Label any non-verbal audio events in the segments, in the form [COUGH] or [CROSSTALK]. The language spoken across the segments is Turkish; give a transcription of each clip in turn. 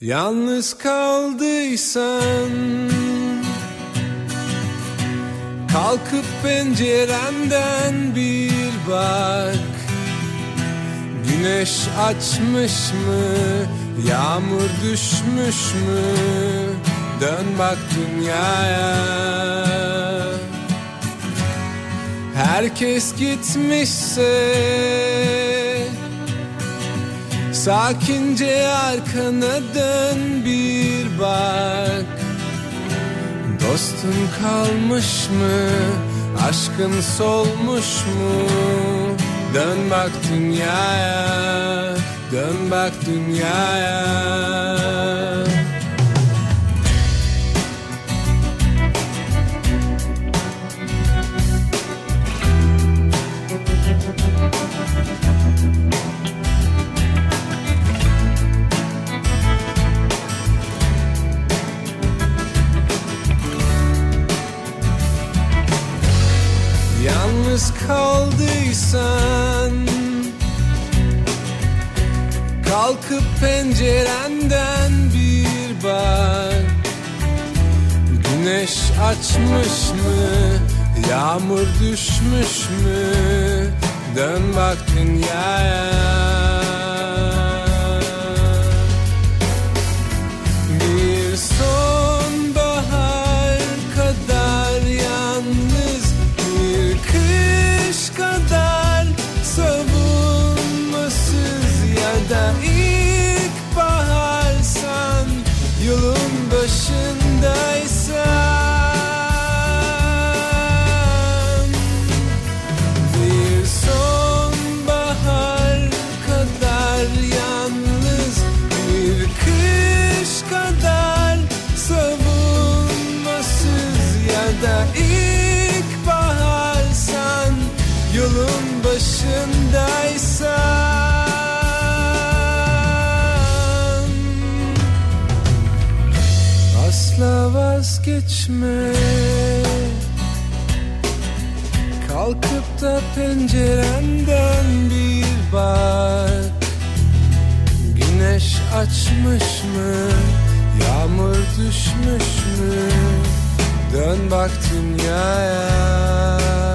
Yalnız kaldıysan Kalkıp pencerenden bir bak. Güneş açmış mı Yağmur düşmüş mü? Dön bak dünyaya. Herkes gitmişse Sakince arkana dön bir bak Dostun kalmış mı? Aşkın solmuş mu? Dön bak dünyaya Dön bak dünyaya Yalnız kaldıysan Kalkıp pencerenden bir bak. Güneş açmış mı Yağmur düşmüş mü? Dön bak dünyaya pencerenden bir bak Güneş açmış mı? Yağmur düşmüş mü? Dön bak dünyaya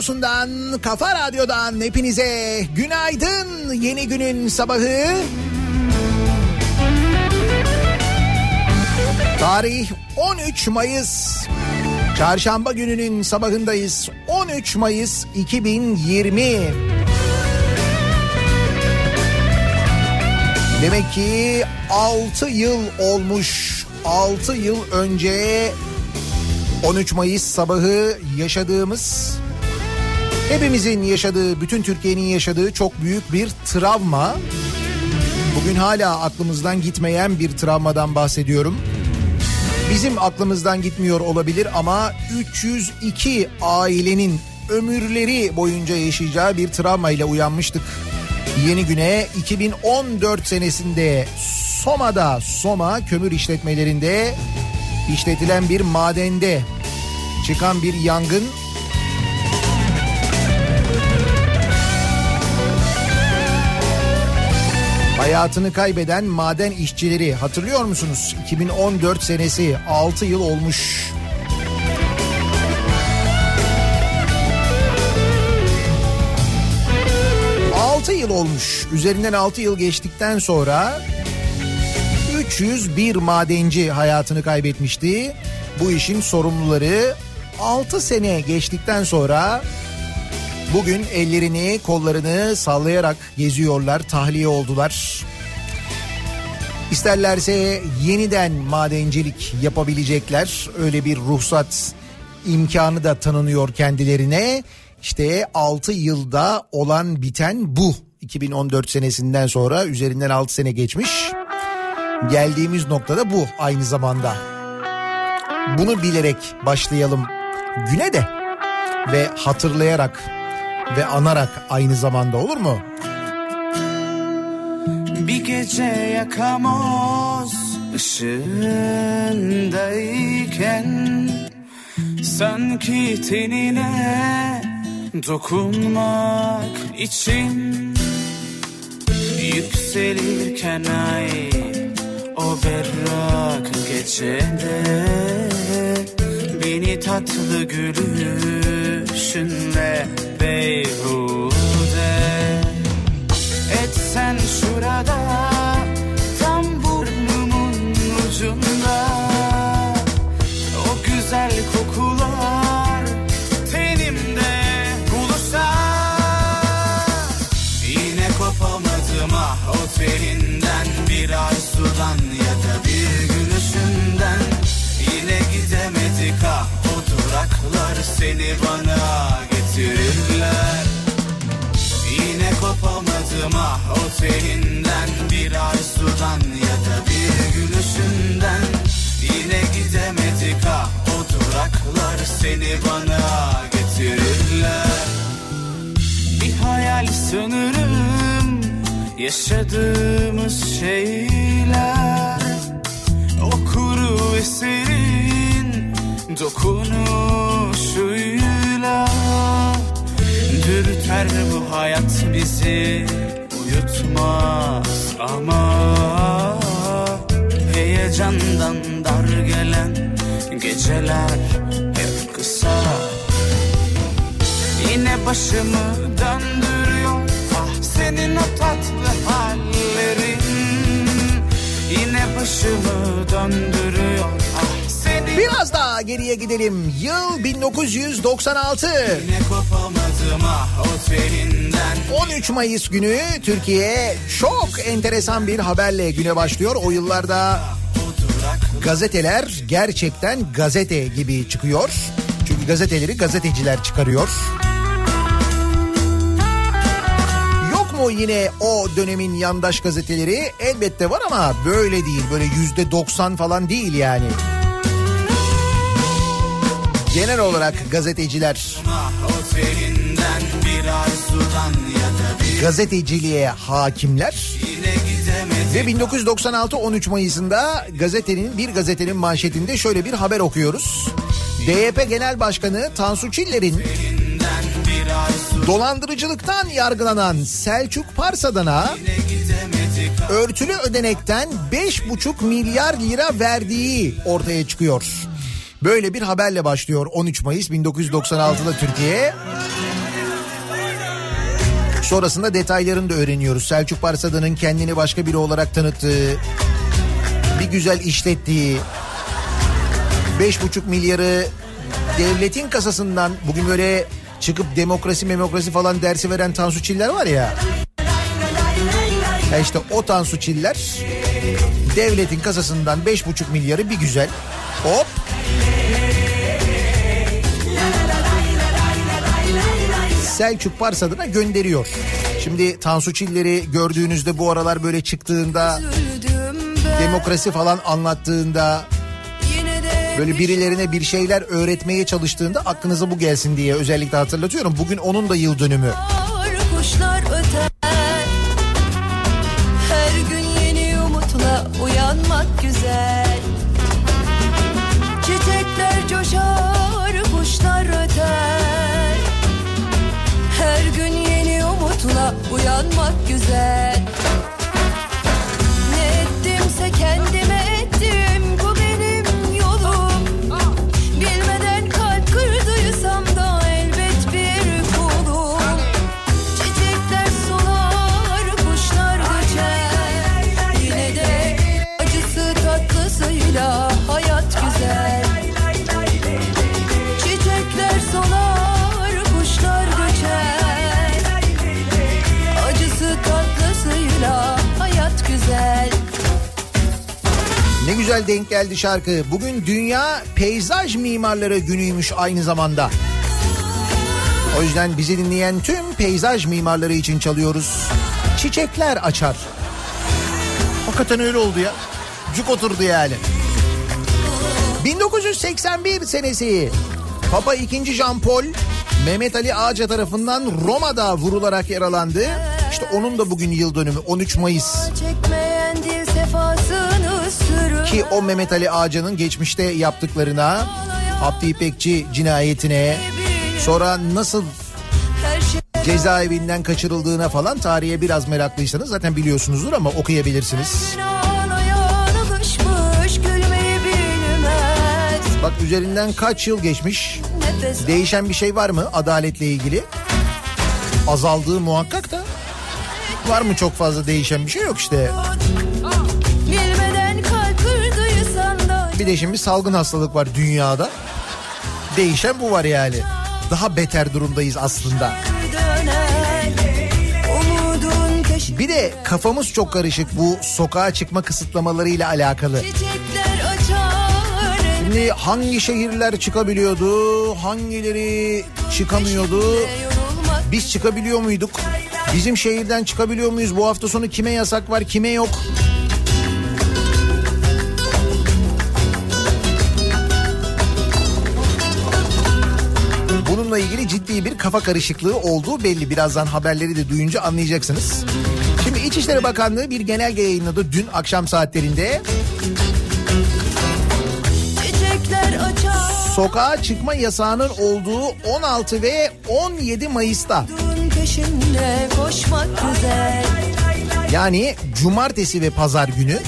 radyosundan, kafa radyodan hepinize günaydın. Yeni günün sabahı. Tarih 13 Mayıs. Çarşamba gününün sabahındayız. 13 Mayıs 2020. Demek ki 6 yıl olmuş. 6 yıl önce 13 Mayıs sabahı yaşadığımız hepimizin yaşadığı, bütün Türkiye'nin yaşadığı çok büyük bir travma. Bugün hala aklımızdan gitmeyen bir travmadan bahsediyorum. Bizim aklımızdan gitmiyor olabilir ama 302 ailenin ömürleri boyunca yaşayacağı bir travmayla uyanmıştık. Yeni güne 2014 senesinde Soma'da, Soma kömür işletmelerinde işletilen bir madende çıkan bir yangın Hayatını kaybeden maden işçileri hatırlıyor musunuz? 2014 senesi 6 yıl olmuş. Altı yıl olmuş. Üzerinden 6 yıl geçtikten sonra 301 madenci hayatını kaybetmişti. Bu işin sorumluları 6 sene geçtikten sonra Bugün ellerini kollarını sallayarak geziyorlar, tahliye oldular. İsterlerse yeniden madencilik yapabilecekler. Öyle bir ruhsat imkanı da tanınıyor kendilerine. İşte 6 yılda olan biten bu. 2014 senesinden sonra üzerinden 6 sene geçmiş. Geldiğimiz noktada bu aynı zamanda. Bunu bilerek başlayalım güne de ve hatırlayarak ve anarak aynı zamanda olur mu? Bir gece yakamoz ışığındayken Sanki tenine dokunmak için Yükselirken ay o berrak gecede Beni tatlı gülüşünle beyhude. Etsen şurada tam burnumun ucunda. O güzel kokular tenimde buluşsa. Yine kopamadım ah o teninden bir arzudan duraklar seni bana getirirler. Yine kopamadım ah o teninden bir arzudan ya da bir gülüşünden. Yine gidemedik ah o duraklar seni bana getirirler. Bir hayal sanırım yaşadığımız şeyler. O kuru eserin dokunuşuyla Dürter bu hayat bizi uyutmaz ama Heyecandan dar gelen geceler hep kısa. Yine başımı döndürüyor ah senin o tatlı hallerin. Yine başımı döndürüyor ah Biraz daha geriye gidelim. Yıl 1996. Yine kopamadım ah o teninden 13 Mayıs günü Türkiye çok enteresan bir haberle güne başlıyor. O yıllarda gazeteler gerçekten gazete gibi çıkıyor. Çünkü gazeteleri gazeteciler çıkarıyor. Yok mu yine o dönemin yandaş gazeteleri? Elbette var ama böyle değil. Böyle yüzde 90 falan değil yani. Genel olarak gazeteciler gazeteciliğe hakimler. Ve 1996 13 Mayıs'ında gazetenin bir gazetenin manşetinde şöyle bir haber okuyoruz. DYP Genel Başkanı Tansu Çiller'in dolandırıcılıktan yargılanan Selçuk Parsadan'a örtülü ödenekten 5,5 milyar lira verdiği ortaya çıkıyor. Böyle bir haberle başlıyor 13 Mayıs 1996'da Türkiye. Sonrasında detaylarını da öğreniyoruz. Selçuk Parsadan'ın kendini başka biri olarak tanıttığı, bir güzel işlettiği, 5,5 milyarı devletin kasasından bugün böyle çıkıp demokrasi memokrasi falan dersi veren Tansu Çiller var ya. Ya işte o Tansu Çiller devletin kasasından 5,5 milyarı bir güzel hop Selçuk Parsadına gönderiyor. Şimdi Tansu Çiller'i gördüğünüzde bu aralar böyle çıktığında demokrasi falan anlattığında böyle birilerine bir şeyler öğretmeye çalıştığında aklınıza bu gelsin diye özellikle hatırlatıyorum. Bugün onun da yıl dönümü. Kuşlar öter Her gün yeni umutla uyanmak güzel Çiçekler coşar umutla uyanmak güzel güzel denk geldi şarkı. Bugün Dünya Peyzaj Mimarları Günü'ymüş aynı zamanda. O yüzden bizi dinleyen tüm peyzaj mimarları için çalıyoruz. Çiçekler açar. Hakikaten öyle oldu ya. Cuk oturdu yani. 1981 senesi Papa II. Jean Paul Mehmet Ali Ağaca tarafından Roma'da vurularak yaralandı. İşte onun da bugün yıl dönümü 13 Mayıs. Çekmeyen dil sefasını Ki o Mehmet Ali Ağca'nın geçmişte yaptıklarına, Abdi İpekçi cinayetine, sonra nasıl cezaevinden kaçırıldığına falan tarihe biraz meraklıysanız zaten biliyorsunuzdur ama okuyabilirsiniz. Bak üzerinden kaç yıl geçmiş, değişen bir şey var mı adaletle ilgili? Azaldığı muhakkak da. Var mı çok fazla değişen bir şey yok işte. De şimdi salgın hastalık var dünyada. Değişen bu var yani. Daha beter durumdayız aslında. Bir de kafamız çok karışık bu sokağa çıkma kısıtlamalarıyla alakalı. Şimdi hangi şehirler çıkabiliyordu, hangileri çıkamıyordu? Biz çıkabiliyor muyduk? Bizim şehirden çıkabiliyor muyuz? Bu hafta sonu kime yasak var, kime yok? Bununla ilgili ciddi bir kafa karışıklığı olduğu belli. Birazdan haberleri de duyunca anlayacaksınız. Şimdi İçişleri Bakanlığı bir genelge yayınladı dün akşam saatlerinde. Sokağa çıkma yasağının olduğu 16 ve 17 Mayıs'ta yani cumartesi ve pazar günü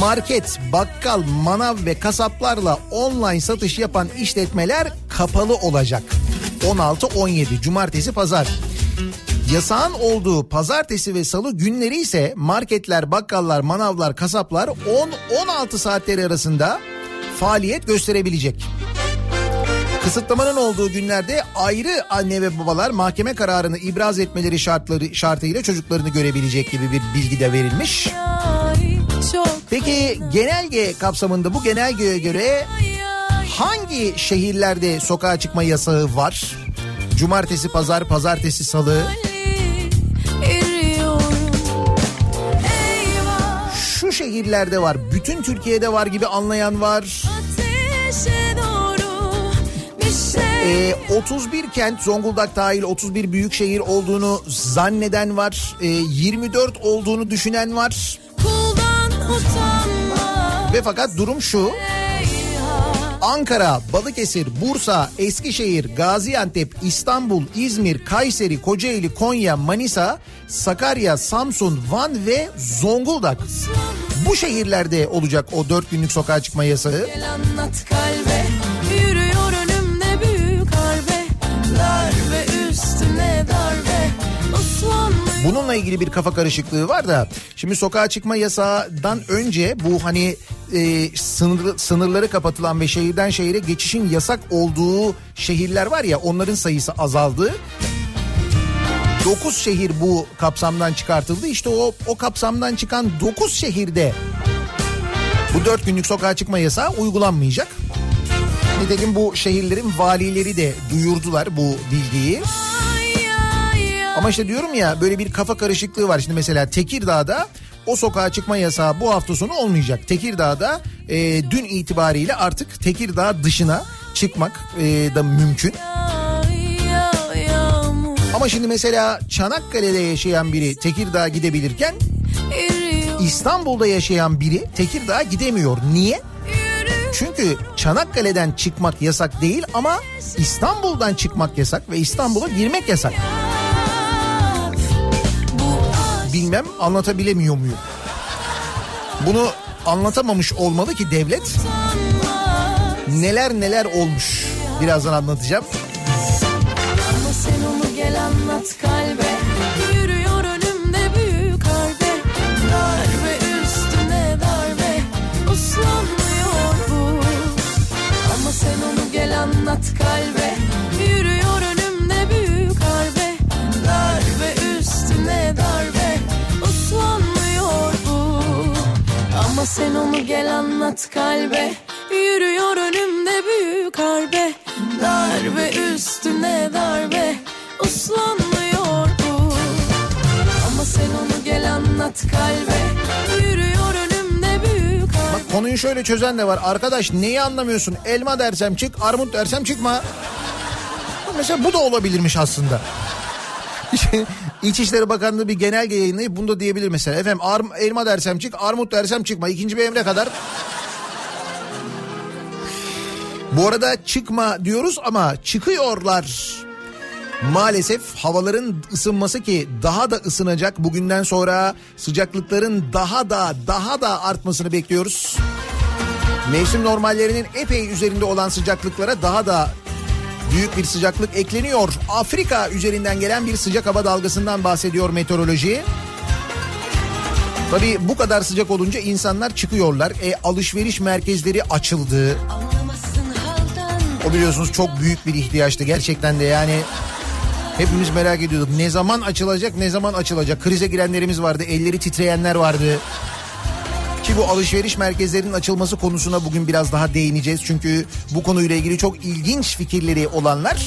market, bakkal, manav ve kasaplarla online satış yapan işletmeler kapalı olacak. 16-17 cumartesi pazar. Yasağın olduğu pazartesi ve salı günleri ise marketler, bakkallar, manavlar, kasaplar 10-16 saatleri arasında faaliyet gösterebilecek. Kısıtlamanın olduğu günlerde ayrı anne ve babalar mahkeme kararını ibraz etmeleri şartları şartıyla çocuklarını görebilecek gibi bir bilgi de verilmiş. Peki genelge kapsamında bu genelgeye göre hangi şehirlerde sokağa çıkma yasağı var? Cumartesi, pazar, pazartesi, salı. Şu şehirlerde var. Bütün Türkiye'de var gibi anlayan var. Ee, 31 kent Zonguldak dahil 31 büyük şehir olduğunu zanneden var. Ee, 24 olduğunu düşünen var. Ve fakat durum şu. Ankara, Balıkesir, Bursa, Eskişehir, Gaziantep, İstanbul, İzmir, Kayseri, Kocaeli, Konya, Manisa, Sakarya, Samsun, Van ve Zonguldak. Bu şehirlerde olacak o dört günlük sokağa çıkma yasağı. Gel anlat kalbe Yürüyor önümde büyük harbe Darbe üstüne darbe Bununla ilgili bir kafa karışıklığı var da şimdi sokağa çıkma yasağından önce bu hani e, sınır, sınırları kapatılan ve şehirden şehire geçişin yasak olduğu şehirler var ya onların sayısı azaldı. 9 şehir bu kapsamdan çıkartıldı. İşte o o kapsamdan çıkan 9 şehirde bu 4 günlük sokağa çıkma yasağı uygulanmayacak. Nitekim bu şehirlerin valileri de duyurdular bu bilgiyi. Ama işte diyorum ya böyle bir kafa karışıklığı var. Şimdi mesela Tekirdağ'da o sokağa çıkma yasağı bu hafta sonu olmayacak. Tekirdağ'da e, dün itibariyle artık Tekirdağ dışına çıkmak e, da mümkün. Ama şimdi mesela Çanakkale'de yaşayan biri Tekirdağ'a gidebilirken İstanbul'da yaşayan biri Tekirdağ'a gidemiyor. Niye? Çünkü Çanakkale'den çıkmak yasak değil ama İstanbul'dan çıkmak yasak ve İstanbul'a girmek yasak. Bilmem anlatabilemiyor muyum? Bunu anlatamamış olmalı ki devlet neler neler olmuş. Birazdan anlatacağım. Sen onu gel anlat kalbe Yürüyor önümde büyük harbe Darbe üstüne darbe Uslanmıyor bu Ama sen onu gel anlat kalbe Yürüyor önümde büyük harbe Bak konuyu şöyle çözen de var. Arkadaş neyi anlamıyorsun? Elma dersem çık, armut dersem çıkma. Mesela bu da olabilirmiş aslında. [LAUGHS] İçişleri Bakanlığı bir genelge yayınlayıp bunu da diyebilir mesela. Efendim arm, elma dersem çık, armut dersem çıkma. İkinci bir emre kadar. Bu arada çıkma diyoruz ama çıkıyorlar. Maalesef havaların ısınması ki daha da ısınacak bugünden sonra sıcaklıkların daha da daha da artmasını bekliyoruz. Mevsim normallerinin epey üzerinde olan sıcaklıklara daha da büyük bir sıcaklık ekleniyor. Afrika üzerinden gelen bir sıcak hava dalgasından bahsediyor meteoroloji. Tabii bu kadar sıcak olunca insanlar çıkıyorlar. E, alışveriş merkezleri açıldı. O biliyorsunuz çok büyük bir ihtiyaçtı gerçekten de yani. Hepimiz merak ediyorduk ne zaman açılacak ne zaman açılacak. Krize girenlerimiz vardı elleri titreyenler vardı. Ki bu alışveriş merkezlerinin açılması konusuna bugün biraz daha değineceğiz. Çünkü bu konuyla ilgili çok ilginç fikirleri olanlar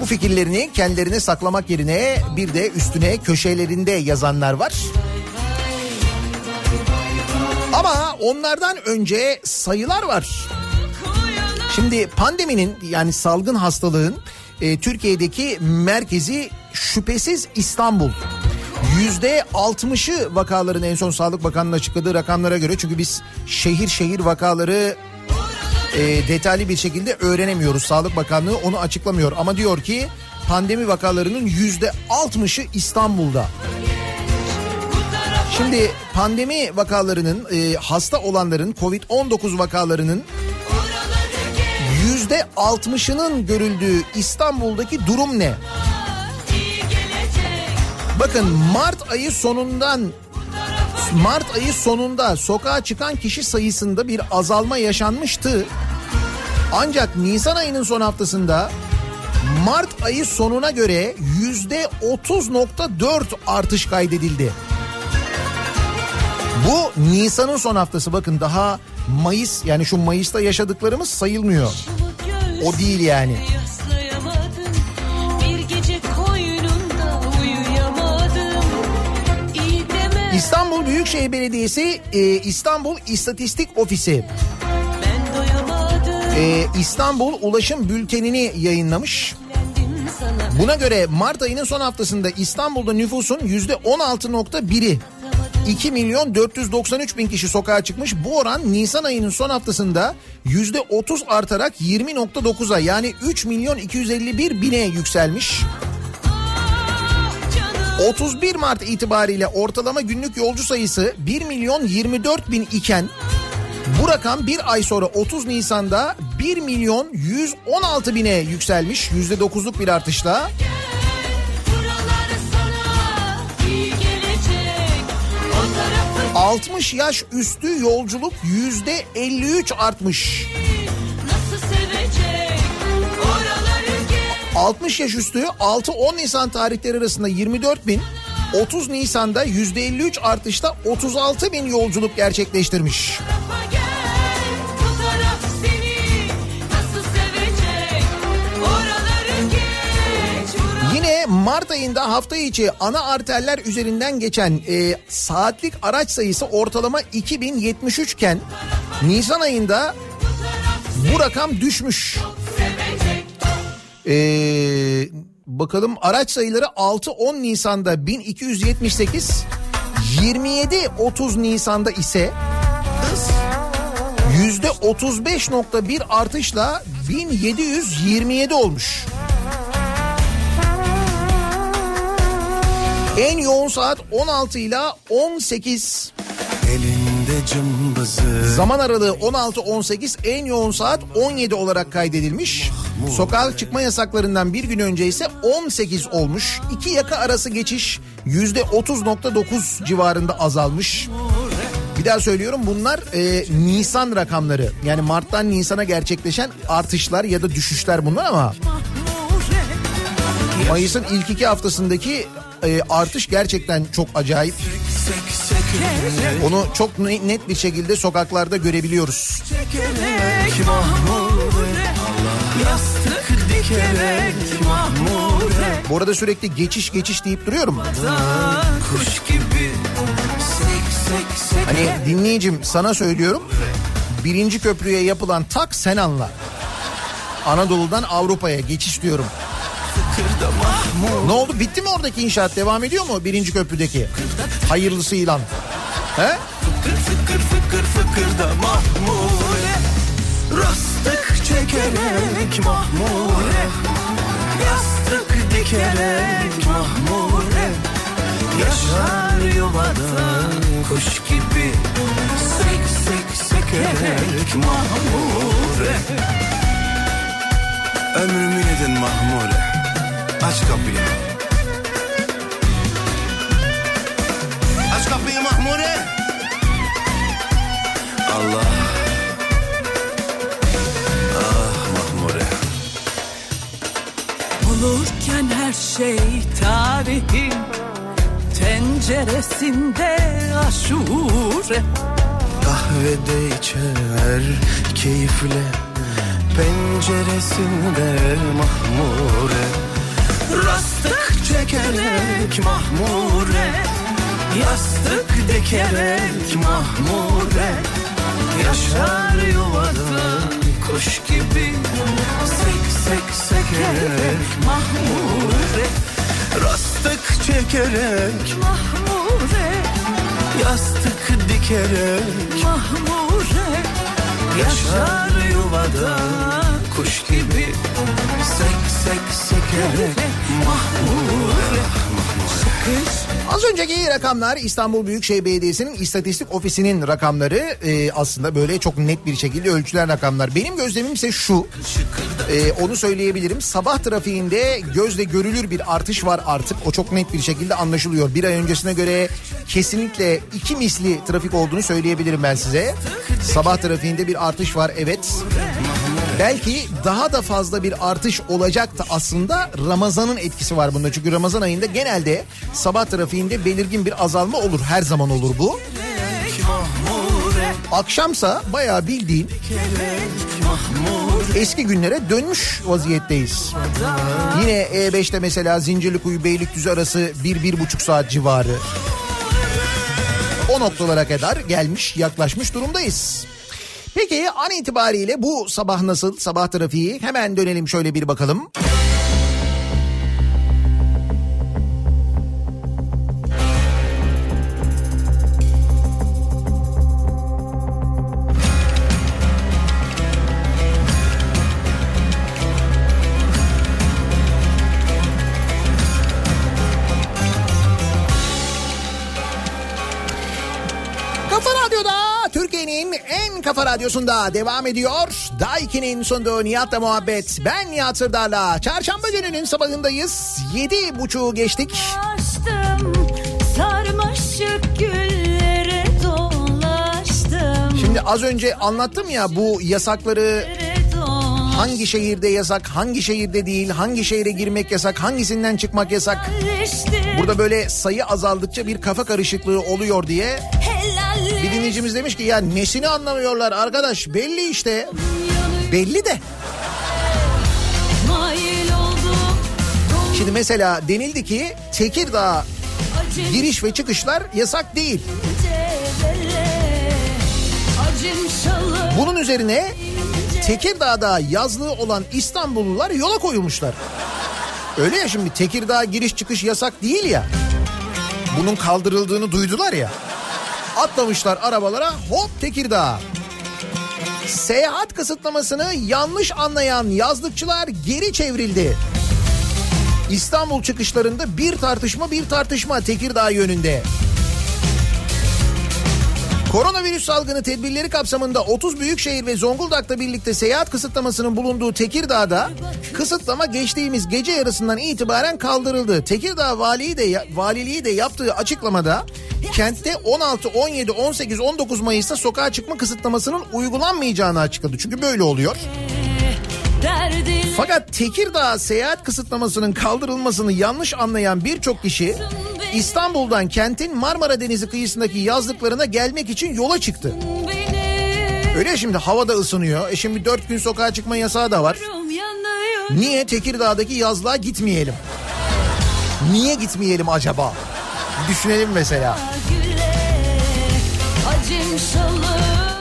bu fikirlerini kendilerine saklamak yerine bir de üstüne köşelerinde yazanlar var. Ama onlardan önce sayılar var. Şimdi pandeminin yani salgın hastalığın e, Türkiye'deki merkezi şüphesiz İstanbul. Yüzde 60'ı vakaların en son Sağlık Bakanı'nın açıkladığı rakamlara göre çünkü biz şehir şehir vakaları e, detaylı bir şekilde öğrenemiyoruz. Sağlık Bakanlığı onu açıklamıyor ama diyor ki pandemi vakalarının yüzde 60'ı İstanbul'da. Şimdi pandemi vakalarının e, hasta olanların Covid-19 vakalarının yüzde 60'ının görüldüğü İstanbul'daki durum ne? Bakın Mart ayı sonundan Mart ayı sonunda sokağa çıkan kişi sayısında bir azalma yaşanmıştı. Ancak Nisan ayının son haftasında Mart ayı sonuna göre yüzde 30.4 artış kaydedildi. Bu Nisan'ın son haftası bakın daha Mayıs yani şu Mayıs'ta yaşadıklarımız sayılmıyor. O değil yani. Büyükşehir Belediyesi e, İstanbul İstatistik Ofisi e, İstanbul Ulaşım Bülteni'ni yayınlamış. Buna göre Mart ayının son haftasında İstanbul'da nüfusun yüzde 16.1'i 2 milyon 493 bin kişi sokağa çıkmış. Bu oran Nisan ayının son haftasında yüzde 30 artarak 20.9'a yani 3 milyon 251 bine yükselmiş. 31 Mart itibariyle ortalama günlük yolcu sayısı 1 milyon 24 bin iken bu rakam bir ay sonra 30 Nisan'da 1 milyon 116 bine yükselmiş %9'luk bir artışla. 60 yaş üstü yolculuk yüzde 53 artmış. 60 yaş üstü 6-10 Nisan tarihleri arasında 24 bin, 30 Nisan'da %53 artışta 36 bin yolculuk gerçekleştirmiş. Yine Mart ayında hafta içi ana arterler üzerinden geçen e, saatlik araç sayısı ortalama 2073 iken Nisan ayında bu rakam düşmüş. Ee, bakalım araç sayıları 6-10 Nisan'da 1278, 27-30 Nisan'da ise yüzde 35.1 artışla 1727 olmuş. En yoğun saat 16 ile 18. Elinde cımbızı Zaman aralığı 16-18 en yoğun saat 17 olarak kaydedilmiş. Sokağa çıkma yasaklarından bir gün önce ise 18 olmuş. İki yaka arası geçiş %30.9 civarında azalmış. Bir daha söylüyorum bunlar e, Nisan rakamları. Yani Mart'tan Nisan'a gerçekleşen artışlar ya da düşüşler bunlar ama Mayıs'ın ilk iki haftasındaki e, artış gerçekten çok acayip. Onu çok ne- net bir şekilde sokaklarda görebiliyoruz. Mahmure Yastık dikerek mahmure Bu arada sürekli geçiş geçiş deyip duruyorum. Kuş gibi Hani dinleyicim sana söylüyorum. Birinci köprüye yapılan tak sen anla. Anadolu'dan Avrupa'ya geçiş diyorum. Ne oldu bitti mi oradaki inşaat devam ediyor mu birinci köprüdeki? Hayırlısıyla. He? Fıkır fıkır fıkır fıkır da mahmure Rastık çekerek mahmure Yastık dikerek mahmure. Yaşar yuvada kuş gibi Sek sek sekerek mahmure. Ömrümü yedin mahmure Aç kapıyı. Aç kapıyı mahmure. Allah her şey tarihin tenceresinde aşure. Kahvede içer keyifle Penceresinde mahmure. Rastık çekerek mahmure Yastık dikerek mahmure. Yaşar yuvada kuş gibi. Sek sek sekerek mahmure. Rastık çekerek Mahmure, Yastık dikerek mahmure. Yaşar yuvada kuş gibi. Sek sek sekerek mahmure Az önceki rakamlar İstanbul Büyükşehir Belediyesi'nin istatistik ofisinin rakamları Ee, aslında böyle çok net bir şekilde ölçülen rakamlar. Benim gözlemim ise şu Ee, onu söyleyebilirim sabah trafiğinde gözle görülür bir artış var artık o çok net bir şekilde anlaşılıyor. Bir ay öncesine göre kesinlikle iki misli trafik olduğunu söyleyebilirim ben size. Sabah trafiğinde bir artış var evet. Belki daha da fazla bir artış olacaktı aslında Ramazan'ın etkisi var bunda. Çünkü Ramazan ayında genelde sabah trafiğinde belirgin bir azalma olur. Her zaman olur bu. Akşamsa bayağı bildiğin eski günlere dönmüş vaziyetteyiz. Yine E5'te mesela Zincirlikuyu Beylikdüzü arası 1-1,5 saat civarı. O noktalara kadar gelmiş yaklaşmış durumdayız. Peki an itibariyle bu sabah nasıl sabah trafiği hemen dönelim şöyle bir bakalım. Kafa radyosunda devam ediyor. Daiki'nin sunduğu Nihat'la muhabbet. Ben Nihat Sırdar'la. Çarşamba gününün sabahındayız. Yedi buçuğu geçtik. Açtım sarmaşık güllere doğru Şimdi az önce anlattım ya bu yasakları hangi şehirde yasak, hangi şehirde değil, hangi şehre girmek yasak, hangisinden çıkmak yasak. Burada böyle sayı azaldıkça bir kafa karışıklığı oluyor diye bir dinleyicimiz demiş ki ya nesini anlamıyorlar arkadaş belli işte. Belli de. Şimdi mesela denildi ki Tekirdağ giriş ve çıkışlar yasak değil. Bunun üzerine Tekirdağ'da yazlığı olan İstanbullular yola koyulmuşlar. Öyle ya şimdi Tekirdağ giriş çıkış yasak değil ya. Bunun kaldırıldığını duydular ya. Atlamışlar arabalara hop Tekirdağ. Seyahat kısıtlamasını yanlış anlayan yazlıkçılar geri çevrildi. İstanbul çıkışlarında bir tartışma bir tartışma Tekirdağ yönünde. Koronavirüs salgını tedbirleri kapsamında 30 büyükşehir ve Zonguldak'ta birlikte seyahat kısıtlamasının bulunduğu Tekirdağ'da kısıtlama geçtiğimiz gece yarısından itibaren kaldırıldı. Tekirdağ valiliği de valiliği de yaptığı açıklamada kentte 16, 17, 18, 19 Mayıs'ta sokağa çıkma kısıtlamasının uygulanmayacağını açıkladı. Çünkü böyle oluyor. Fakat Tekirdağ seyahat kısıtlamasının kaldırılmasını yanlış anlayan birçok kişi İstanbul'dan kentin Marmara Denizi kıyısındaki yazlıklarına gelmek için yola çıktı. Öyle şimdi havada ısınıyor. E şimdi dört gün sokağa çıkma yasağı da var. Niye Tekirdağ'daki yazlığa gitmeyelim? Niye gitmeyelim acaba? Düşünelim mesela.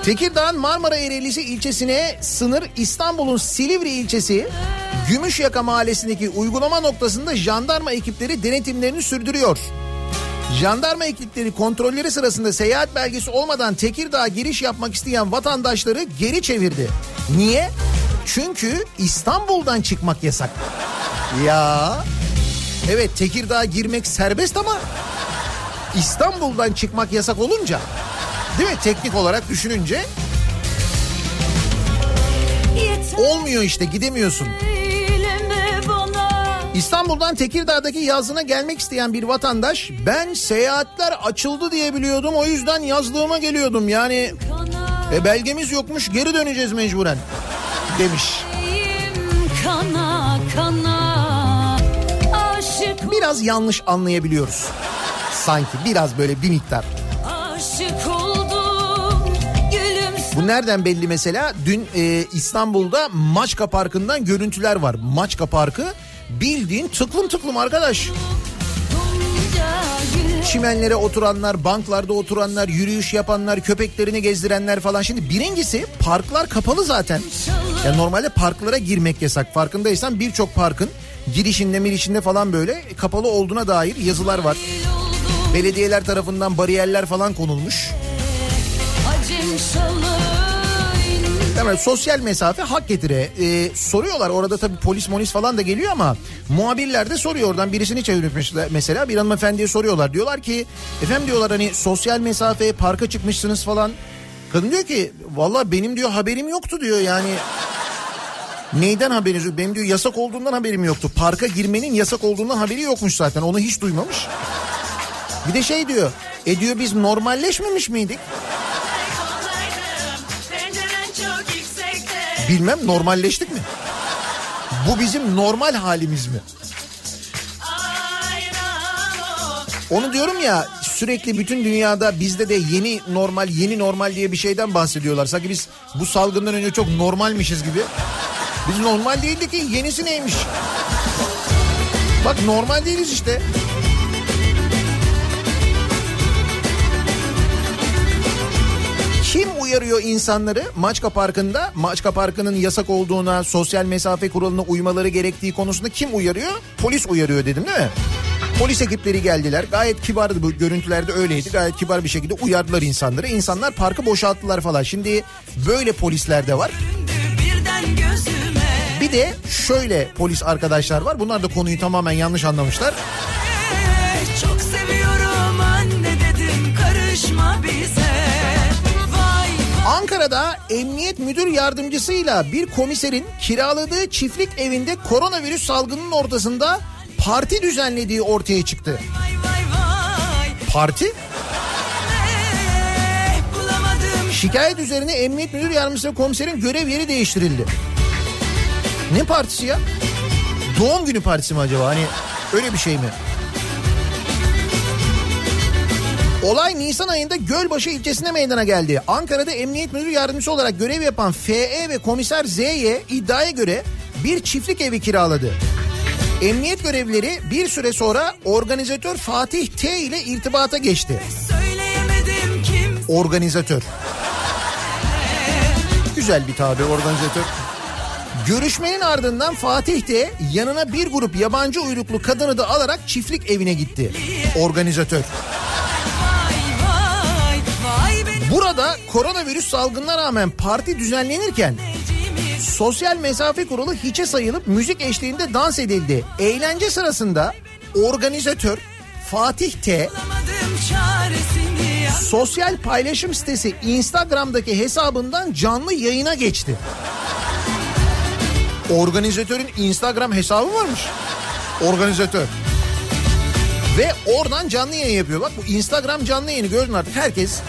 Tekirdağ'ın Marmara Ereğlisi ilçesine sınır İstanbul'un Silivri ilçesi Gümüşyaka mahallesindeki uygulama noktasında jandarma ekipleri denetimlerini sürdürüyor. Jandarma ekipleri kontrolleri sırasında seyahat belgesi olmadan Tekirdağ'a giriş yapmak isteyen vatandaşları geri çevirdi. Niye? Çünkü İstanbul'dan çıkmak yasak. Ya evet Tekirdağ'a girmek serbest ama İstanbul'dan çıkmak yasak olunca değil mi? Teknik olarak düşününce olmuyor işte gidemiyorsun. İstanbul'dan Tekirdağ'daki yazlığına gelmek isteyen bir vatandaş ben seyahatler açıldı diye biliyordum o yüzden yazlığıma geliyordum. Yani e, belgemiz yokmuş geri döneceğiz mecburen. demiş. Biraz yanlış anlayabiliyoruz sanki biraz böyle bir miktar. aşık oldum Bu nereden belli mesela? Dün e, İstanbul'da Maçka Parkı'ndan görüntüler var. Maçka Parkı bildiğin tıklım tıklım arkadaş. Çimenlere oturanlar, banklarda oturanlar, yürüyüş yapanlar, köpeklerini gezdirenler falan. Şimdi birincisi parklar kapalı zaten. Ya normalde parklara girmek yasak. Farkındaysan birçok parkın girişinde mirişinde falan böyle kapalı olduğuna dair yazılar var. Belediyeler tarafından bariyerler falan konulmuş. Hemen sosyal mesafe hak getire. Ee, soruyorlar orada tabii polis molis falan da geliyor ama muhabirler de soruyor oradan birisini çevirmiş mesela bir hanımefendiye soruyorlar. Diyorlar ki efendim diyorlar hani sosyal mesafe parka çıkmışsınız falan. Kadın diyor ki valla benim diyor haberim yoktu diyor yani. Neyden haberiniz yok? Benim diyor yasak olduğundan haberim yoktu. Parka girmenin yasak olduğundan haberi yokmuş zaten. Onu hiç duymamış. Bir de şey diyor. E diyor biz normalleşmemiş miydik? Bilmem normalleştik mi? Bu bizim normal halimiz mi? Onu diyorum ya sürekli bütün dünyada bizde de yeni normal yeni normal diye bir şeyden bahsediyorlar. Sanki biz bu salgından önce çok normalmişiz gibi. Biz normal değildik ki yenisi neymiş? Bak normal değiliz işte. Uyarıyor insanları Maçka Parkı'nda? Maçka Parkı'nın yasak olduğuna, sosyal mesafe kuralına uymaları gerektiği konusunda kim uyarıyor? Polis uyarıyor dedim değil mi? Polis ekipleri geldiler. Gayet kibardı bu görüntülerde öyleydi. Gayet kibar bir şekilde uyardılar insanları. İnsanlar parkı boşalttılar falan. Şimdi böyle polisler de var. Bir de şöyle polis arkadaşlar var. Bunlar da konuyu tamamen yanlış anlamışlar. Çok seviyorum anne dedim karışma Vay Ankara'da emniyet müdür yardımcısıyla bir komiserin kiraladığı çiftlik evinde koronavirüs salgının ortasında parti düzenlediği ortaya çıktı. Parti? Şikayet üzerine emniyet müdür yardımcısı komiserin görev yeri değiştirildi. Ne partisi ya? Doğum günü partisi mi acaba? Hani öyle bir şey mi? Olay Nisan ayında Gölbaşı ilçesinde meydana geldi. Ankara'da emniyet müdür yardımcısı olarak görev yapan FE ve komiser Z'ye iddiaya göre bir çiftlik evi kiraladı. Emniyet görevlileri bir süre sonra organizatör Fatih T ile irtibata geçti. Organizatör. Güzel bir tabi organizatör. Görüşmenin ardından Fatih de yanına bir grup yabancı uyruklu kadını da alarak çiftlik evine gitti. Organizatör. Burada koronavirüs salgınına rağmen parti düzenlenirken sosyal mesafe kuralı hiçe sayılıp müzik eşliğinde dans edildi. Eğlence sırasında organizatör Fatih T sosyal paylaşım sitesi Instagram'daki hesabından canlı yayına geçti. Organizatörün Instagram hesabı varmış. Organizatör. Ve oradan canlı yayın yapıyor. Bak bu Instagram canlı yayını gördün artık herkes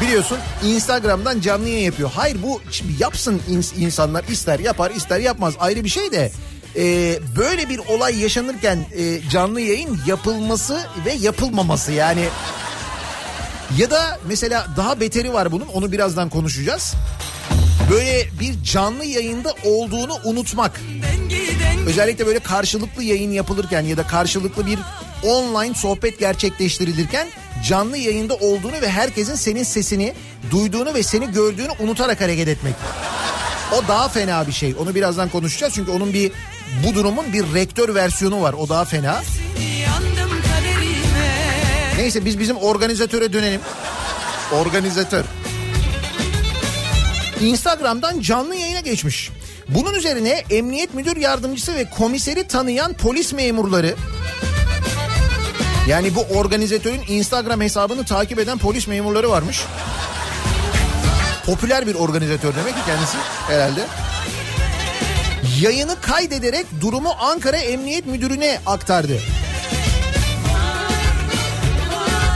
biliyorsun Instagram'dan canlı yayın yapıyor. Hayır bu şimdi yapsın ins- insanlar ister yapar ister yapmaz ayrı bir şey de e, böyle bir olay yaşanırken e, canlı yayın yapılması ve yapılmaması yani ya da mesela daha beteri var bunun onu birazdan konuşacağız. Böyle bir canlı yayında olduğunu unutmak. Özellikle böyle karşılıklı yayın yapılırken ya da karşılıklı bir online sohbet gerçekleştirilirken canlı yayında olduğunu ve herkesin senin sesini duyduğunu ve seni gördüğünü unutarak hareket etmek. O daha fena bir şey. Onu birazdan konuşacağız çünkü onun bir bu durumun bir rektör versiyonu var. O daha fena. Neyse biz bizim organizatöre dönelim. Organizatör. Instagram'dan canlı yayına geçmiş. Bunun üzerine emniyet müdür yardımcısı ve komiseri tanıyan polis memurları yani bu organizatörün Instagram hesabını takip eden polis memurları varmış. Popüler bir organizatör demek ki kendisi herhalde. Yayını kaydederek durumu Ankara Emniyet Müdürü'ne aktardı.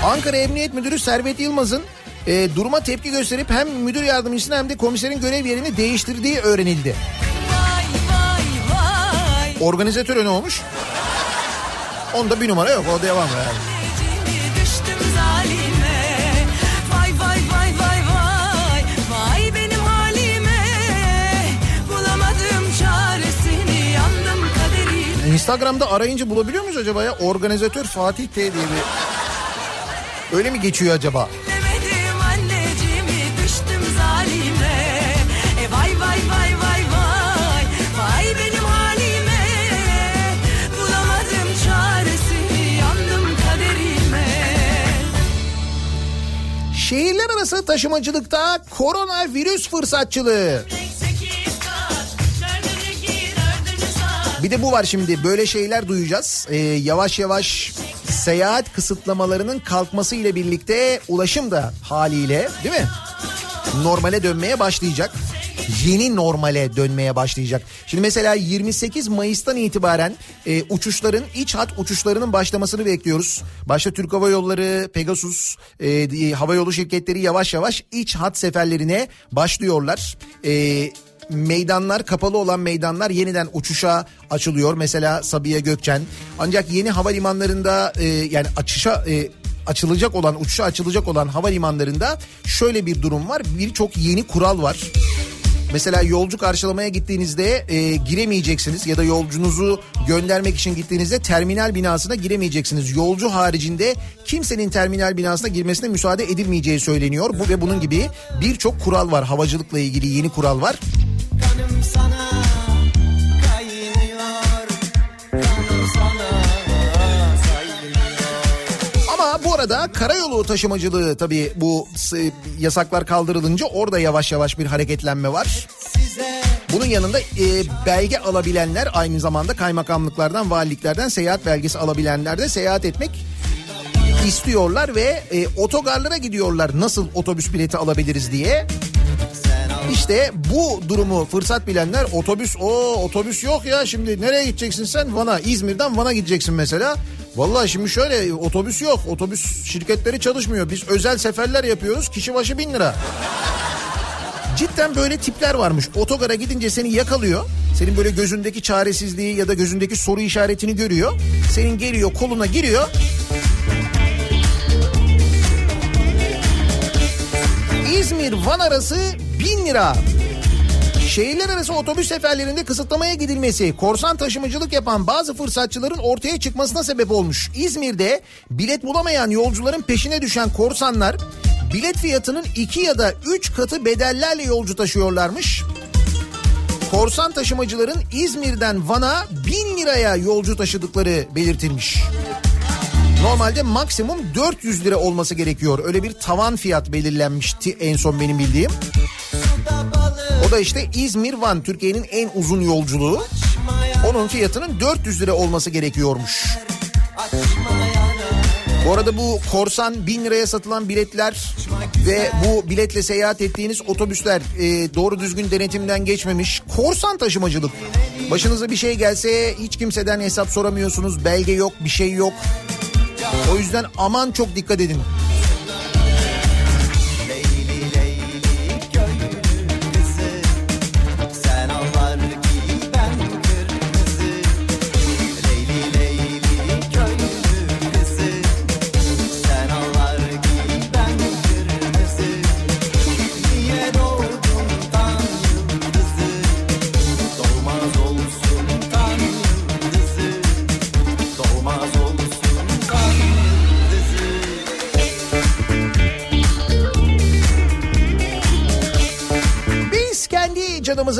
Ankara Emniyet Müdürü Servet Yılmaz'ın e, duruma tepki gösterip hem müdür yardımcısını hem de komiserin görev yerini değiştirdiği öğrenildi. Vay vay vay Organizatör ne olmuş? Onda bir numara yok o devam yani. Instagram'da arayınca bulabiliyor muyuz acaba ya? Organizatör Fatih T diye bir... Öyle mi geçiyor acaba? Bilemedim Şehirler arası taşımacılıkta koronavirüs fırsatçılığı. Bir de bu var şimdi böyle şeyler duyacağız. Ee, yavaş yavaş seyahat kısıtlamalarının kalkması ile birlikte ulaşım da haliyle değil mi? Normale dönmeye başlayacak. Yeni normale dönmeye başlayacak. Şimdi mesela 28 Mayıs'tan itibaren e, uçuşların iç hat uçuşlarının başlamasını bekliyoruz. Başta Türk Hava Yolları, Pegasus, e, havayolu şirketleri yavaş yavaş iç hat seferlerine başlıyorlar. E, meydanlar kapalı olan meydanlar yeniden uçuşa açılıyor. Mesela Sabiha Gökçen. Ancak yeni havalimanlarında e, yani açışa e, açılacak olan uçuşa açılacak olan havalimanlarında şöyle bir durum var. Birçok yeni kural var. Mesela yolcu karşılamaya gittiğinizde e, giremeyeceksiniz ya da yolcunuzu göndermek için gittiğinizde terminal binasına giremeyeceksiniz. Yolcu haricinde kimsenin terminal binasına girmesine müsaade edilmeyeceği söyleniyor. Bu ve bunun gibi birçok kural var. Havacılıkla ilgili yeni kural var. Kanım sana bu arada karayolu taşımacılığı tabii bu yasaklar kaldırılınca orada yavaş yavaş bir hareketlenme var. Bunun yanında e, belge alabilenler aynı zamanda kaymakamlıklardan, valiliklerden seyahat belgesi alabilenler de seyahat etmek istiyorlar ve e, otogarlara gidiyorlar nasıl otobüs bileti alabiliriz diye. İşte bu durumu fırsat bilenler otobüs o otobüs yok ya şimdi nereye gideceksin sen Van'a İzmir'den Van'a gideceksin mesela. Vallahi şimdi şöyle otobüs yok otobüs şirketleri çalışmıyor biz özel seferler yapıyoruz kişi başı bin lira. Cidden böyle tipler varmış. Otogara gidince seni yakalıyor. Senin böyle gözündeki çaresizliği ya da gözündeki soru işaretini görüyor. Senin geliyor koluna giriyor. İzmir-Van arası 1000 lira. Şehirler arası otobüs seferlerinde kısıtlamaya gidilmesi korsan taşımacılık yapan bazı fırsatçıların ortaya çıkmasına sebep olmuş. İzmir'de bilet bulamayan yolcuların peşine düşen korsanlar bilet fiyatının 2 ya da 3 katı bedellerle yolcu taşıyorlarmış. Korsan taşımacıların İzmir'den Van'a 1000 liraya yolcu taşıdıkları belirtilmiş. Normalde maksimum 400 lira olması gerekiyor. Öyle bir tavan fiyat belirlenmişti en son benim bildiğim. O da işte İzmir-Van Türkiye'nin en uzun yolculuğu. Onun fiyatının 400 lira olması gerekiyormuş. Bu arada bu korsan 1000 liraya satılan biletler ve bu biletle seyahat ettiğiniz otobüsler e, doğru düzgün denetimden geçmemiş. Korsan taşımacılık. Başınıza bir şey gelse hiç kimseden hesap soramıyorsunuz. Belge yok, bir şey yok. O yüzden aman çok dikkat edin.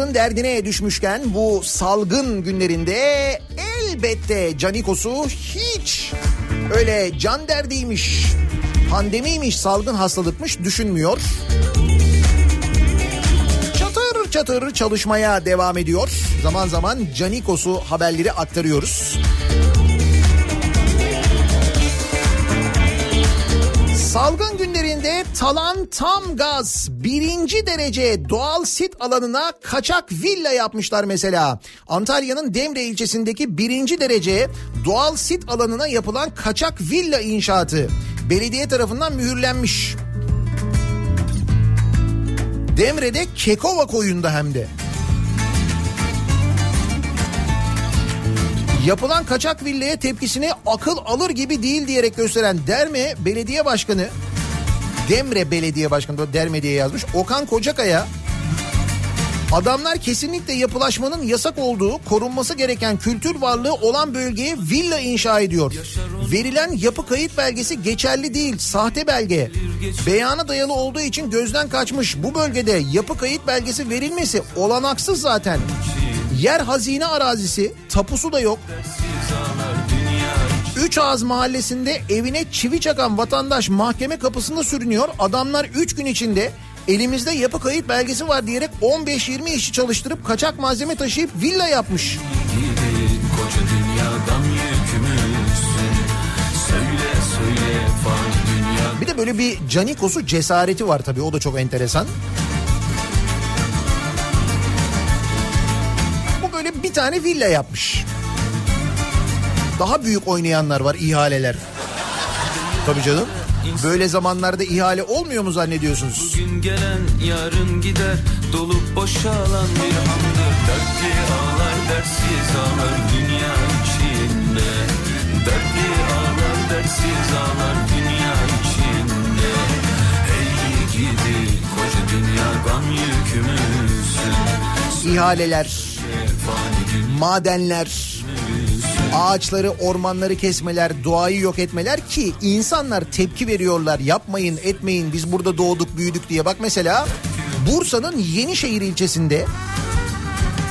Canımızın derdine düşmüşken bu salgın günlerinde elbette Canikos'u hiç öyle can derdiymiş, pandemiymiş, salgın hastalıkmış düşünmüyor. Çatır çatır çalışmaya devam ediyor. Zaman zaman Canikos'u haberleri aktarıyoruz. Salgın günlerinde Talan Tam Gaz birinci derece doğal sit alanına kaçak villa yapmışlar mesela. Antalya'nın Demre ilçesindeki birinci derece doğal sit alanına yapılan kaçak villa inşaatı belediye tarafından mühürlenmiş. Demre'de Kekova koyunda hem de. Yapılan kaçak villaya tepkisini akıl alır gibi değil diyerek gösteren Derme Belediye Başkanı Demre Belediye Başkanı Derme diye yazmış. Okan Kocakaya adamlar kesinlikle yapılaşmanın yasak olduğu korunması gereken kültür varlığı olan bölgeye villa inşa ediyor. Verilen yapı kayıt belgesi geçerli değil sahte belge. Beyana dayalı olduğu için gözden kaçmış. Bu bölgede yapı kayıt belgesi verilmesi olanaksız zaten. Yer hazine arazisi, tapusu da yok. Üç Ağız mahallesinde evine çivi çakan vatandaş mahkeme kapısında sürünüyor. Adamlar 3 gün içinde elimizde yapı kayıt belgesi var diyerek 15-20 işçi çalıştırıp kaçak malzeme taşıyıp villa yapmış. Koca dünyadan Söyle söyle dünya Bir de böyle bir Canikos'u cesareti var tabii o da çok enteresan. Tane villa yapmış. Daha büyük oynayanlar var ihaleler. Tabii canım. Böyle zamanlarda ihale olmuyor mu zannediyorsunuz? Bugün gelen yarın gider Dolup boşalan bir handır Dertli ağlar dersiz ağlar dünya içinde Dertli ağlar dersiz ağlar dünya içinde Ey gidi koca dünya gam yükümüzsün İhaleler, madenler, ağaçları, ormanları kesmeler, doğayı yok etmeler ki insanlar tepki veriyorlar. Yapmayın, etmeyin. Biz burada doğduk, büyüdük diye. Bak mesela Bursa'nın Yenişehir ilçesinde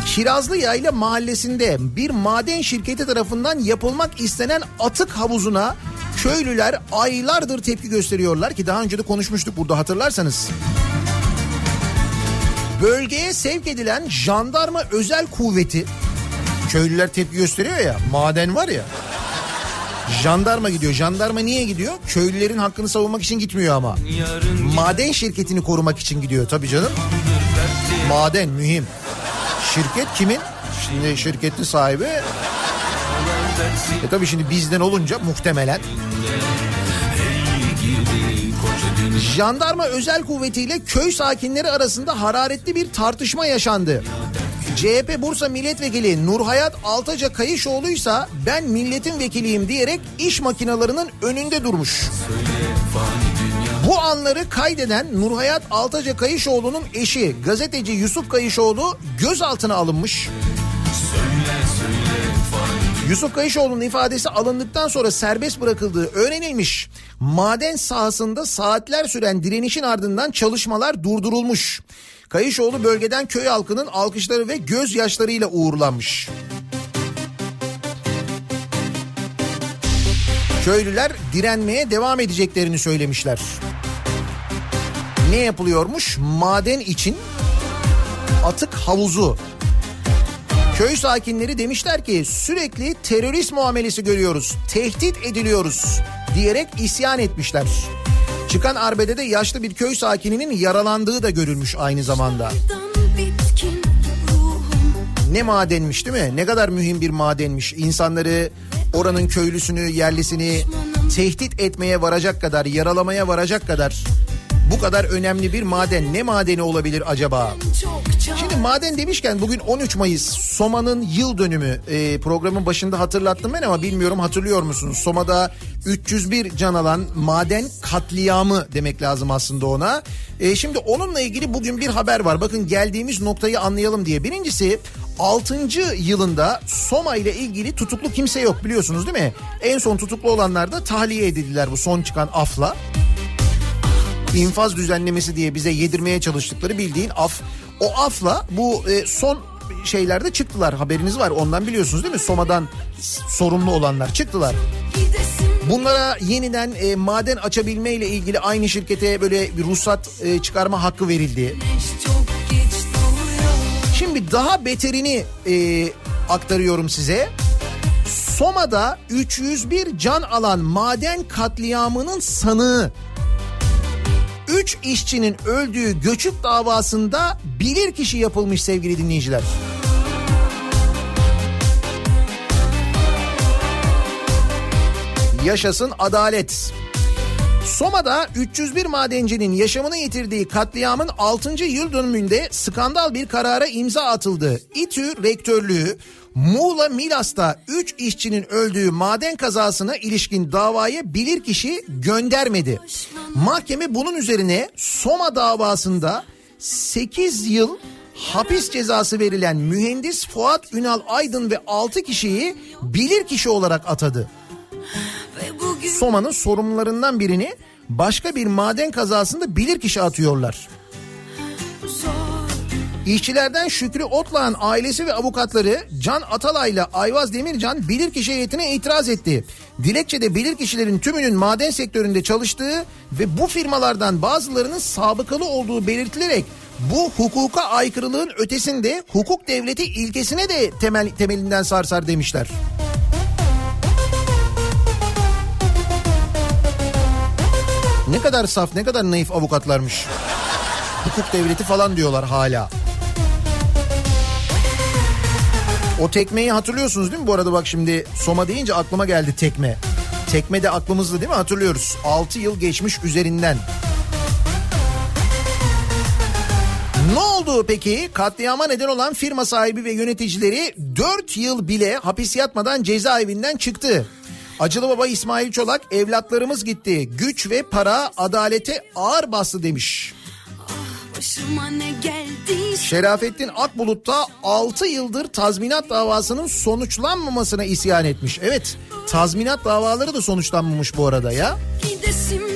Kirazlı Yayla mahallesinde bir maden şirketi tarafından yapılmak istenen atık havuzuna köylüler aylardır tepki gösteriyorlar ki daha önce de konuşmuştuk burada hatırlarsanız. Bölgeye sevk edilen jandarma özel kuvveti köylüler tepki gösteriyor ya maden var ya jandarma gidiyor jandarma niye gidiyor köylülerin hakkını savunmak için gitmiyor ama maden şirketini korumak için gidiyor tabii canım Maden mühim. Şirket kimin? Şimdi şirketin sahibi e tabii şimdi bizden olunca muhtemelen. Jandarma özel kuvvetiyle köy sakinleri arasında hararetli bir tartışma yaşandı. CHP Bursa Milletvekili Nurhayat Altaca Kayışoğlu'ysa ben milletin vekiliyim diyerek iş makinalarının önünde durmuş. Bu anları kaydeden Nurhayat Altaca Kayışoğlu'nun eşi gazeteci Yusuf Kayışoğlu gözaltına alınmış. Yusuf Kayışoğlu'nun ifadesi alındıktan sonra serbest bırakıldığı öğrenilmiş. Maden sahasında saatler süren direnişin ardından çalışmalar durdurulmuş. Kayışoğlu bölgeden köy halkının alkışları ve gözyaşlarıyla uğurlanmış. Köylüler direnmeye devam edeceklerini söylemişler. Ne yapılıyormuş? Maden için atık havuzu Köy sakinleri demişler ki sürekli terörist muamelesi görüyoruz, tehdit ediliyoruz diyerek isyan etmişler. Çıkan arbedede yaşlı bir köy sakininin yaralandığı da görülmüş aynı zamanda. Ne madenmiş değil mi? Ne kadar mühim bir madenmiş. İnsanları, oranın köylüsünü, yerlisini tehdit etmeye varacak kadar, yaralamaya varacak kadar bu kadar önemli bir maden. Ne madeni olabilir acaba? Şimdi maden demişken bugün 13 Mayıs Soma'nın yıl dönümü e, programın başında hatırlattım ben ama bilmiyorum hatırlıyor musunuz? Soma'da 301 can alan maden katliamı demek lazım aslında ona. E, şimdi onunla ilgili bugün bir haber var. Bakın geldiğimiz noktayı anlayalım diye. Birincisi 6. yılında Soma ile ilgili tutuklu kimse yok biliyorsunuz değil mi? En son tutuklu olanlar da tahliye edildiler bu son çıkan afla infaz düzenlemesi diye bize yedirmeye çalıştıkları bildiğin af. O afla bu e, son şeylerde çıktılar haberiniz var ondan biliyorsunuz değil mi? Soma'dan sorumlu olanlar çıktılar. Bunlara yeniden e, maden açabilme ile ilgili aynı şirkete böyle bir ruhsat e, çıkarma hakkı verildi. Şimdi daha beterini e, aktarıyorum size. Soma'da 301 can alan maden katliamının sanığı 3 işçinin öldüğü göçük davasında bilirkişi yapılmış sevgili dinleyiciler. Yaşasın adalet. Soma'da 301 madencinin yaşamını yitirdiği katliamın 6. yıl dönümünde skandal bir karara imza atıldı. İTÜ rektörlüğü Muğla Milas'ta 3 işçinin öldüğü maden kazasına ilişkin davaya bilirkişi göndermedi. Mahkeme bunun üzerine Soma davasında 8 yıl hapis cezası verilen mühendis Fuat Ünal Aydın ve 6 kişiyi bilirkişi olarak atadı. Soma'nın sorumlularından birini başka bir maden kazasında bilirkişi atıyorlar. İşçilerden Şükrü Otlağ'ın ailesi ve avukatları Can Atalay'la Ayvaz Demircan bilirkişi heyetine itiraz etti. Dilekçede bilirkişilerin tümünün maden sektöründe çalıştığı ve bu firmalardan bazılarının sabıkalı olduğu belirtilerek bu hukuka aykırılığın ötesinde hukuk devleti ilkesine de temel temelinden sarsar demişler. Ne kadar saf, ne kadar naif avukatlarmış. Hukuk devleti falan diyorlar hala. O tekmeyi hatırlıyorsunuz değil mi bu arada bak şimdi Soma deyince aklıma geldi tekme. Tekme de aklımızda değil mi hatırlıyoruz. 6 yıl geçmiş üzerinden. Ne oldu peki? Katliama neden olan firma sahibi ve yöneticileri 4 yıl bile hapis yatmadan cezaevinden çıktı. Acılı Baba İsmail Çolak evlatlarımız gitti. Güç ve para adalete ağır bastı demiş. Şerafettin Akbulut da 6 yıldır tazminat davasının sonuçlanmamasına isyan etmiş. Evet tazminat davaları da sonuçlanmamış bu arada ya. Gidesim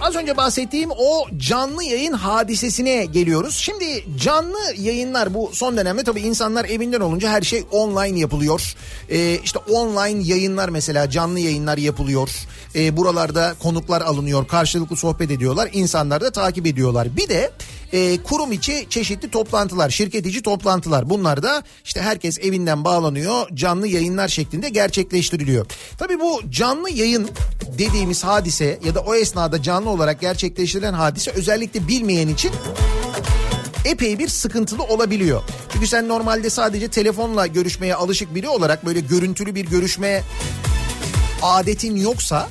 az önce bahsettiğim o canlı yayın hadisesine geliyoruz. Şimdi canlı yayınlar bu son dönemde tabii insanlar evinden olunca her şey online yapılıyor. Ee, işte online yayınlar mesela canlı yayınlar yapılıyor. Ee, buralarda konuklar alınıyor karşılıklı sohbet ediyorlar insanlar da takip ediyorlar. Bir de e, kurum içi çeşitli toplantılar, şirket içi toplantılar. Bunlar da işte herkes evinden bağlanıyor, canlı yayınlar şeklinde gerçekleştiriliyor. Tabii bu canlı yayın dediğimiz hadise ya da o esnada canlı olarak gerçekleştirilen hadise özellikle bilmeyen için epey bir sıkıntılı olabiliyor. Çünkü sen normalde sadece telefonla görüşmeye alışık biri olarak böyle görüntülü bir görüşme adetin yoksa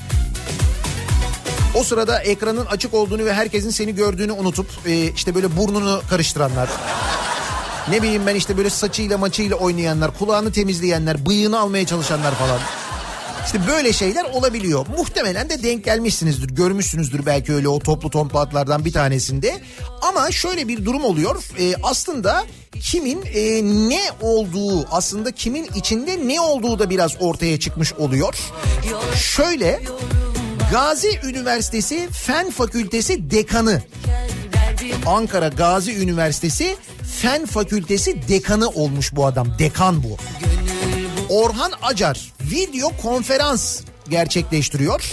o sırada ekranın açık olduğunu ve herkesin seni gördüğünü unutup e, işte böyle burnunu karıştıranlar. Ne bileyim ben işte böyle saçıyla maçıyla oynayanlar, kulağını temizleyenler, bıyığını almaya çalışanlar falan. İşte böyle şeyler olabiliyor. Muhtemelen de denk gelmişsinizdir, görmüşsünüzdür belki öyle o toplu toplantılardan bir tanesinde. Ama şöyle bir durum oluyor. Ee, aslında kimin e, ne olduğu, aslında kimin içinde ne olduğu da biraz ortaya çıkmış oluyor. Şöyle Gazi Üniversitesi Fen Fakültesi Dekanı Ankara Gazi Üniversitesi Fen Fakültesi Dekanı olmuş bu adam. Dekan bu. Orhan Acar video konferans gerçekleştiriyor.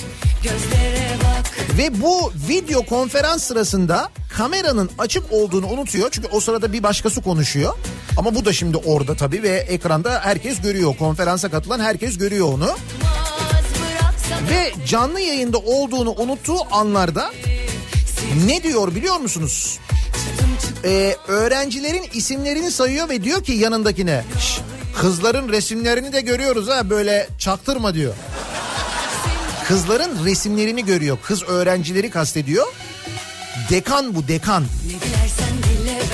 Ve bu video konferans sırasında kameranın açık olduğunu unutuyor. Çünkü o sırada bir başkası konuşuyor. Ama bu da şimdi orada tabii ve ekranda herkes görüyor. Konferansa katılan herkes görüyor onu. Ve canlı yayında olduğunu unuttuğu anlarda ne diyor biliyor musunuz? Ee, öğrencilerin isimlerini sayıyor ve diyor ki yanındakine "Şş, kızların resimlerini de görüyoruz ha böyle çaktırma diyor. Kızların resimlerini görüyor. Kız öğrencileri kastediyor. Dekan bu dekan.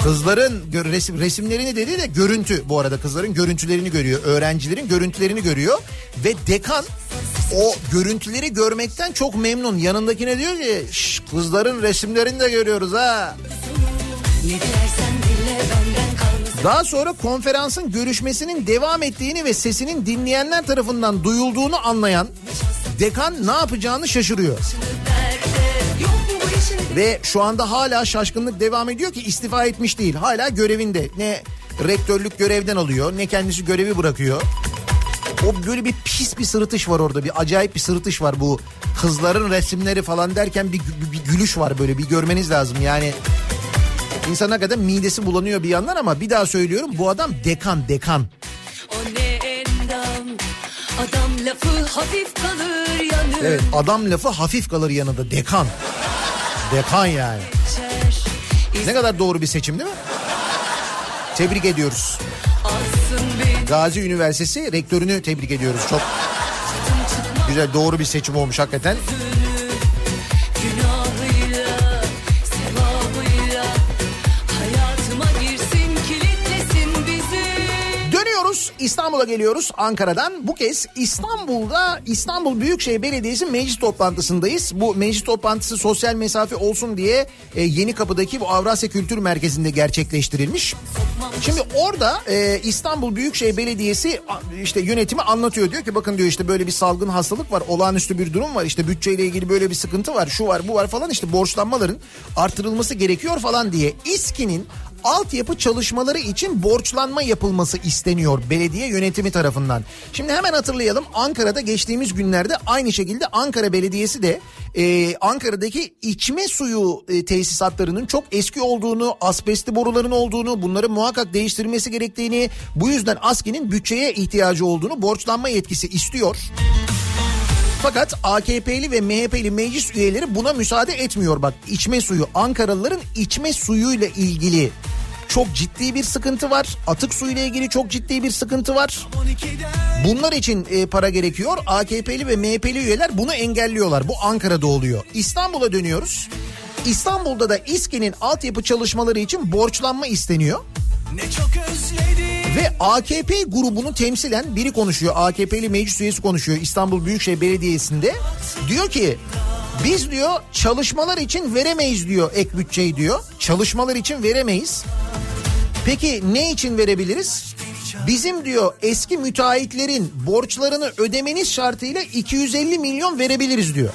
Kızların resim, resimlerini dedi de görüntü bu arada kızların görüntülerini görüyor. Öğrencilerin görüntülerini görüyor. Ve dekan o görüntüleri görmekten çok memnun. Yanındakine diyor ki "Şş, kızların resimlerini de görüyoruz ha. Daha sonra konferansın görüşmesinin devam ettiğini ve sesinin dinleyenler tarafından duyulduğunu anlayan dekan ne yapacağını şaşırıyor. Ve şu anda hala şaşkınlık devam ediyor ki istifa etmiş değil. Hala görevinde. Ne rektörlük görevden alıyor ne kendisi görevi bırakıyor. O böyle bir pis bir sırıtış var orada. Bir acayip bir sırıtış var bu. Kızların resimleri falan derken bir, bir, bir gülüş var böyle bir görmeniz lazım. Yani insan hakikaten midesi bulanıyor bir yandan ama bir daha söylüyorum bu adam dekan dekan. O ne endam Adam lafı hafif kalır yanır Evet adam lafı hafif kalır yanında dekan. Dekan yani. Ne kadar doğru bir seçim değil mi? Tebrik ediyoruz. Gazi Üniversitesi rektörünü tebrik ediyoruz. Çok güzel doğru bir seçim olmuş hakikaten. İstanbul'a geliyoruz Ankara'dan. Bu kez İstanbul'da İstanbul Büyükşehir Belediyesi meclis toplantısındayız. Bu meclis toplantısı sosyal mesafe olsun diye e, Yeni Kapı'daki bu Avrasya Kültür Merkezi'nde gerçekleştirilmiş. Şimdi orada e, İstanbul Büyükşehir Belediyesi işte yönetimi anlatıyor. Diyor ki bakın diyor işte böyle bir salgın hastalık var. Olağanüstü bir durum var. İşte bütçeyle ilgili böyle bir sıkıntı var. Şu var bu var falan işte borçlanmaların artırılması gerekiyor falan diye. İSKİ'nin altyapı çalışmaları için borçlanma yapılması isteniyor belediye yönetimi tarafından. Şimdi hemen hatırlayalım Ankara'da geçtiğimiz günlerde aynı şekilde Ankara Belediyesi de e, Ankara'daki içme suyu e, tesisatlarının çok eski olduğunu, asbestli boruların olduğunu, bunları muhakkak değiştirmesi gerektiğini, bu yüzden ASKİ'nin bütçeye ihtiyacı olduğunu, borçlanma yetkisi istiyor. Fakat AKP'li ve MHP'li meclis üyeleri buna müsaade etmiyor. Bak içme suyu Ankaralıların içme suyuyla ilgili çok ciddi bir sıkıntı var. Atık suyla ilgili çok ciddi bir sıkıntı var. Bunlar için e, para gerekiyor. AKP'li ve MHP'li üyeler bunu engelliyorlar. Bu Ankara'da oluyor. İstanbul'a dönüyoruz. İstanbul'da da İSKİ'nin altyapı çalışmaları için borçlanma isteniyor. Ne çok özledim Ve AKP grubunu temsilen biri konuşuyor. AKP'li meclis üyesi konuşuyor İstanbul Büyükşehir Belediyesi'nde. Diyor ki biz diyor çalışmalar için veremeyiz diyor ek bütçeyi diyor. Çalışmalar için veremeyiz. Peki ne için verebiliriz? Bizim diyor eski müteahhitlerin borçlarını ödemeniz şartıyla 250 milyon verebiliriz diyor.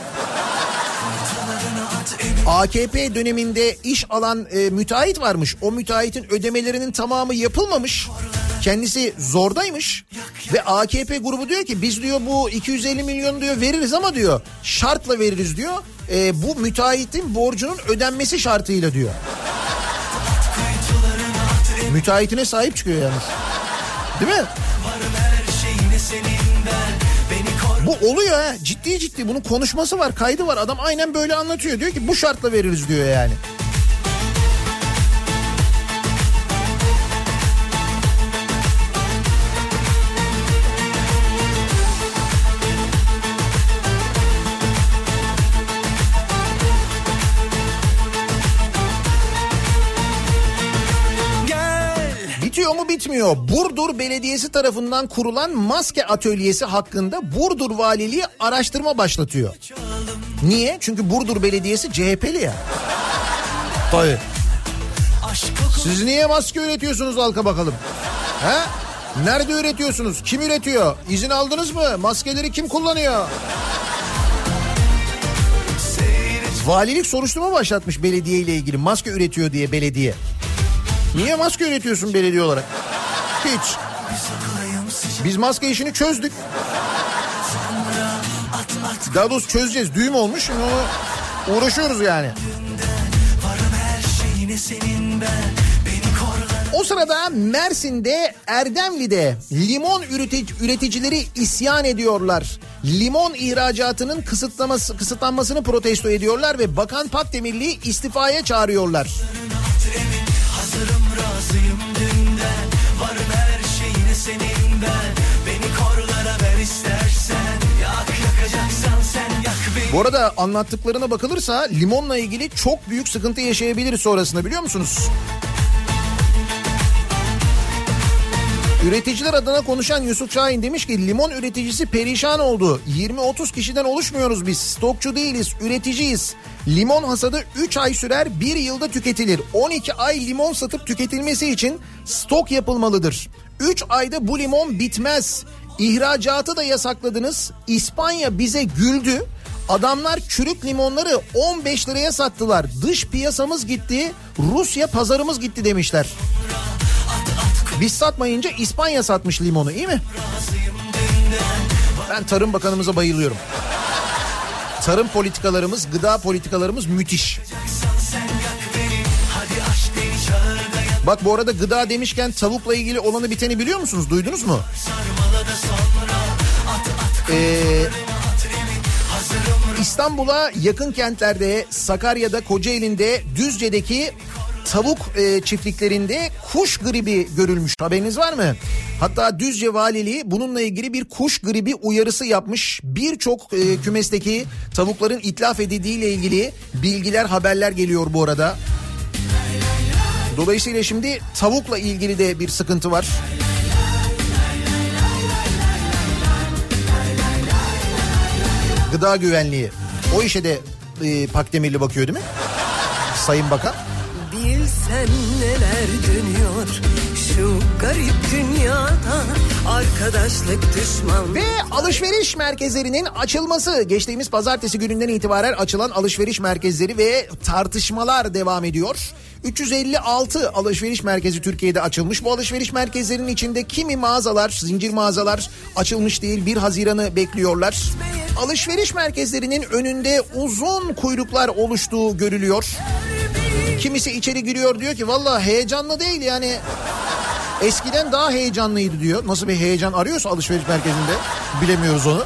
AKP döneminde iş alan e, müteahhit varmış. O müteahhitin ödemelerinin tamamı yapılmamış. Kendisi zordaymış ve AKP grubu diyor ki biz diyor bu 250 milyon diyor veririz ama diyor şartla veririz diyor. E, bu müteahhitin borcunun ödenmesi şartıyla diyor. Müteahhitine sahip çıkıyor yalnız. Değil mi? Bu oluyor ha. Ciddi ciddi. Bunun konuşması var kaydı var. Adam aynen böyle anlatıyor. Diyor ki bu şartla veririz diyor yani. Bitiyor mu bitmiyor. Burdur Belediyesi tarafından kurulan maske atölyesi hakkında Burdur Valiliği araştırma başlatıyor. Niye? Çünkü Burdur Belediyesi CHP'li ya. Tabii. Siz niye maske üretiyorsunuz halka bakalım? He? Nerede üretiyorsunuz? Kim üretiyor? İzin aldınız mı? Maskeleri kim kullanıyor? Valilik soruşturma başlatmış belediye ile ilgili maske üretiyor diye belediye. Niye maske üretiyorsun belediye olarak? Hiç. Biz maske işini çözdük. Daha doğrusu çözeceğiz. Düğüm olmuş. Şimdi onu uğraşıyoruz yani. O sırada Mersin'de Erdemli'de limon üretici, üreticileri isyan ediyorlar. Limon ihracatının kısıtlaması, kısıtlanmasını protesto ediyorlar ve Bakan Pakdemirli'yi istifaya çağırıyorlar. Hazırım Bu arada anlattıklarına bakılırsa limonla ilgili çok büyük sıkıntı yaşayabiliriz sonrasında biliyor musunuz? Üreticiler adına konuşan Yusuf Şahin demiş ki limon üreticisi perişan oldu. 20-30 kişiden oluşmuyoruz biz. Stokçu değiliz, üreticiyiz. Limon hasadı 3 ay sürer, 1 yılda tüketilir. 12 ay limon satıp tüketilmesi için stok yapılmalıdır. 3 ayda bu limon bitmez. İhracatı da yasakladınız. İspanya bize güldü. Adamlar çürük limonları 15 liraya sattılar. Dış piyasamız gitti, Rusya pazarımız gitti demişler. Biz satmayınca İspanya satmış limonu iyi mi? Ben Tarım Bakanımıza bayılıyorum. Tarım politikalarımız, gıda politikalarımız müthiş. Bak bu arada gıda demişken tavukla ilgili olanı biteni biliyor musunuz? Duydunuz mu? Ee, İstanbul'a yakın kentlerde, Sakarya'da, Kocaeli'nde, Düzce'deki tavuk e, çiftliklerinde kuş gribi görülmüş. Haberiniz var mı? Hatta Düzce Valiliği bununla ilgili bir kuş gribi uyarısı yapmış. Birçok e, kümesteki tavukların itlaf edildiğiyle ilgili bilgiler, haberler geliyor bu arada. Dolayısıyla şimdi tavukla ilgili de bir sıkıntı var. Gıda güvenliği. O işe de e, Pakdemirli bakıyor değil mi? Sayın Bakan. Bilsen neler dönüyor şu garip dünyada Arkadaşlık düşman Ve alışveriş merkezlerinin açılması geçtiğimiz pazartesi gününden itibaren açılan alışveriş merkezleri ve tartışmalar devam ediyor. 356 alışveriş merkezi Türkiye'de açılmış. Bu alışveriş merkezlerinin içinde kimi mağazalar, zincir mağazalar açılmış değil 1 Haziran'ı bekliyorlar. Alışveriş merkezlerinin önünde uzun kuyruklar oluştuğu görülüyor. Kimisi içeri giriyor diyor ki valla heyecanlı değil yani. Eskiden daha heyecanlıydı diyor. Nasıl bir heyecan arıyorsa alışveriş merkezinde bilemiyoruz onu.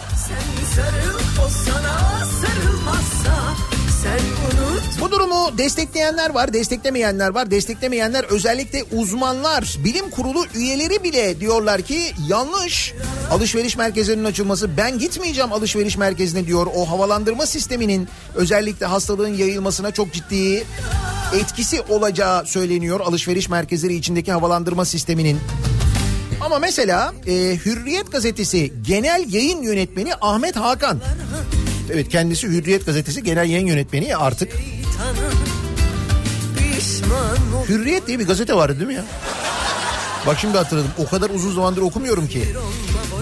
Bu durumu destekleyenler var, desteklemeyenler var. Desteklemeyenler özellikle uzmanlar, bilim kurulu üyeleri bile diyorlar ki yanlış. Alışveriş merkezlerinin açılması ben gitmeyeceğim alışveriş merkezine diyor. O havalandırma sisteminin özellikle hastalığın yayılmasına çok ciddi etkisi olacağı söyleniyor alışveriş merkezleri içindeki havalandırma sisteminin. Ama mesela e, Hürriyet gazetesi genel yayın yönetmeni Ahmet Hakan. Evet kendisi Hürriyet gazetesi genel yayın yönetmeni artık. Hürriyet diye bir gazete vardı değil mi ya? Bak şimdi hatırladım. O kadar uzun zamandır okumuyorum ki.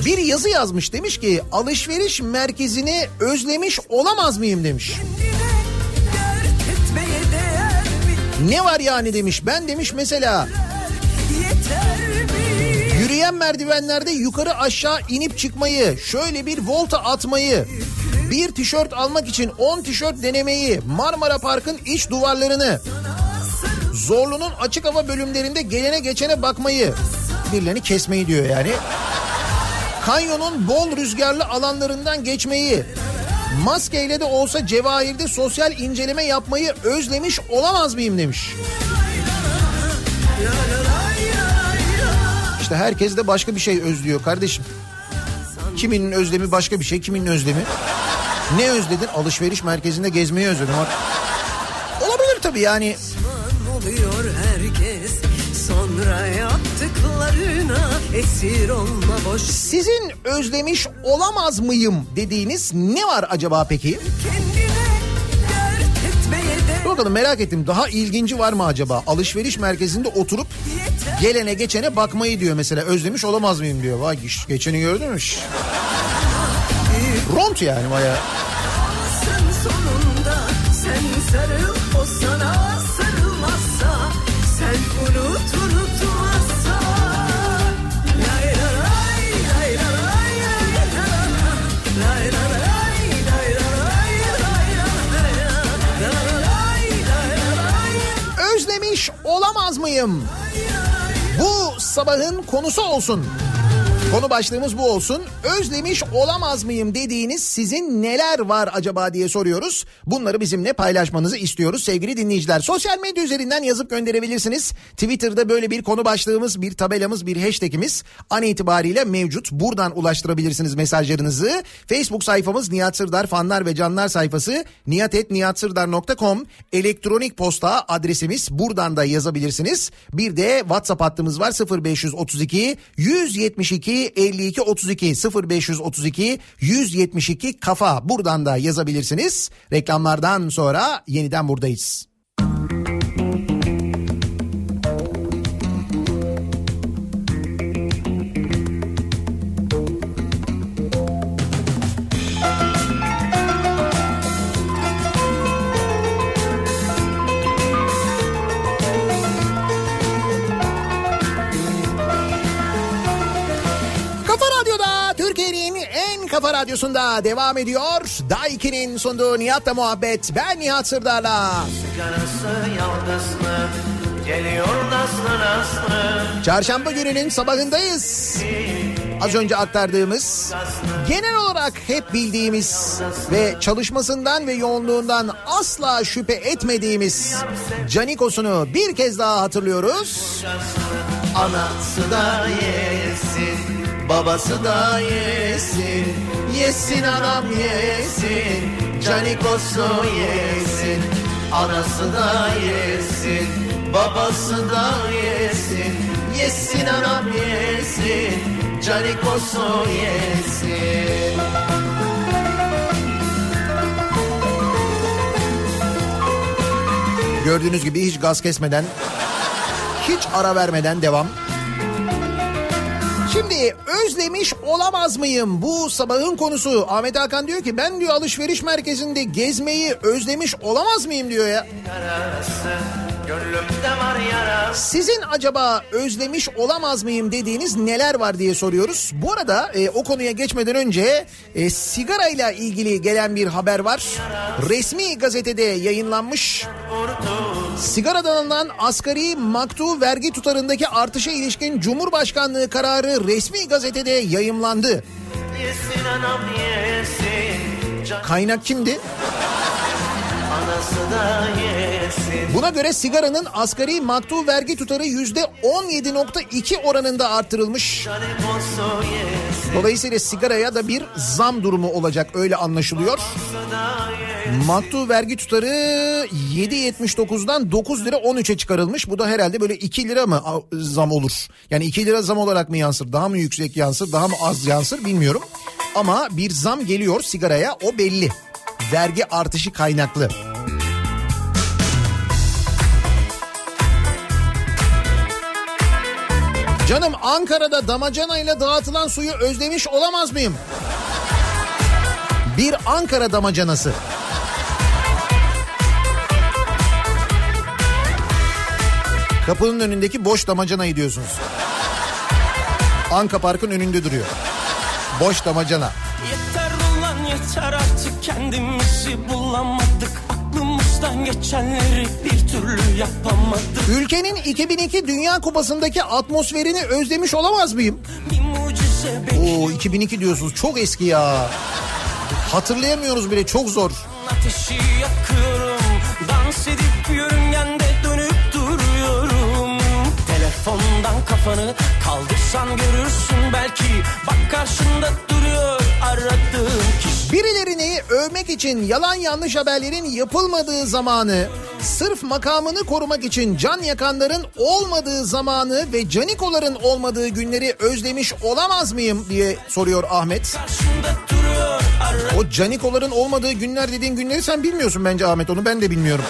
Bir yazı yazmış demiş ki alışveriş merkezini özlemiş olamaz mıyım demiş. Ne var yani demiş. Ben demiş mesela yürüyen merdivenlerde yukarı aşağı inip çıkmayı, şöyle bir volta atmayı, bir tişört almak için 10 tişört denemeyi, Marmara Park'ın iç duvarlarını, Zorlu'nun açık hava bölümlerinde gelene geçene bakmayı. Birilerini kesmeyi diyor yani. Kanyonun bol rüzgarlı alanlarından geçmeyi. Maskeyle de olsa Cevahir'de sosyal inceleme yapmayı özlemiş olamaz mıyım demiş. İşte herkes de başka bir şey özlüyor kardeşim. Kiminin özlemi başka bir şey, kiminin özlemi. Ne özledin? Alışveriş merkezinde gezmeyi özledim. Olabilir tabii yani. oluyor herkes esir olma boş Sizin özlemiş olamaz mıyım dediğiniz ne var acaba peki? Bakalım merak ettim daha ilginci var mı acaba? Alışveriş merkezinde oturup gelene geçene bakmayı diyor mesela özlemiş olamaz mıyım diyor. Vay geç- geçeni gördün mü? Ront yani baya. Sen sonunda sen sarıl o sana olamaz mıyım? Bu sabahın konusu olsun. Konu başlığımız bu olsun. Özlemiş olamaz mıyım dediğiniz sizin neler var acaba diye soruyoruz. Bunları bizimle paylaşmanızı istiyoruz sevgili dinleyiciler. Sosyal medya üzerinden yazıp gönderebilirsiniz. Twitter'da böyle bir konu başlığımız, bir tabelamız, bir hashtagimiz an itibariyle mevcut. Buradan ulaştırabilirsiniz mesajlarınızı. Facebook sayfamız Nihat Sırdar fanlar ve canlar sayfası niyatetniyatsırdar.com elektronik posta adresimiz buradan da yazabilirsiniz. Bir de WhatsApp hattımız var 0532 172 52 32 0532 172 kafa buradan da yazabilirsiniz. Reklamlardan sonra yeniden buradayız. Radyosunda devam ediyor. Daiki'nin sunduğu Nihat'la muhabbet. Ben Nihat Sırdar'la. Geliyor naslı naslı Çarşamba gününün sabahındayız. Az önce aktardığımız, genel olarak hep bildiğimiz ve çalışmasından ve yoğunluğundan asla şüphe etmediğimiz Canikos'unu bir kez daha hatırlıyoruz. Anası da yesin Babası da yesin. Yesin anam yesin. Canikosu yesin. Anası da yesin. Babası da yesin. Yesin anam yesin. Canikosu yesin. Gördüğünüz gibi hiç gaz kesmeden, hiç ara vermeden devam. Şimdi özlemiş olamaz mıyım? Bu sabahın konusu. Ahmet Hakan diyor ki ben diyor alışveriş merkezinde gezmeyi özlemiş olamaz mıyım diyor ya. Yarası Sizin acaba özlemiş olamaz mıyım dediğiniz neler var diye soruyoruz. Bu arada e, o konuya geçmeden önce e, sigarayla ilgili gelen bir haber var. Resmi gazetede yayınlanmış. Sigaradan alınan asgari maktu vergi tutarındaki artışa ilişkin Cumhurbaşkanlığı kararı resmi gazetede yayımlandı. Kaynak kimdi? Buna göre sigaranın asgari maktu vergi tutarı yüzde 17.2 oranında yesin Dolayısıyla sigaraya da bir zam durumu olacak öyle anlaşılıyor. Maktu vergi tutarı 7.79'dan 9 lira 13'e çıkarılmış. Bu da herhalde böyle 2 lira mı zam olur? Yani 2 lira zam olarak mı yansır? Daha mı yüksek yansır? Daha mı az yansır bilmiyorum. Ama bir zam geliyor sigaraya o belli. Vergi artışı kaynaklı. Canım Ankara'da damacanayla dağıtılan suyu özlemiş olamaz mıyım? Bir Ankara damacanası. Kapının önündeki boş damacanayı diyorsunuz. Anka Park'ın önünde duruyor. Boş damacana. Yeter ulan yeter artık kendimizi bulamadık Aklımız başımızdan geçenleri bir türlü yapamadık Ülkenin 2002 Dünya Kupası'ndaki atmosferini özlemiş olamaz mıyım? Oo 2002 diyorsunuz. Çok eski ya. Hatırlayamıyoruz bile. Çok zor. ateşi yakıyorum. Dans edip yörüngende dönüp duruyorum. Telefondan kafanı kaldırsan görürsün. Belki Bak karşında duruyor aradığım kişi Birilerini övmek için yalan yanlış haberlerin yapılmadığı zamanı, sırf makamını korumak için can yakanların olmadığı zamanı ve canikoların olmadığı günleri özlemiş olamaz mıyım diye soruyor Ahmet. O canikoların olmadığı günler dediğin günleri sen bilmiyorsun bence Ahmet onu ben de bilmiyorum.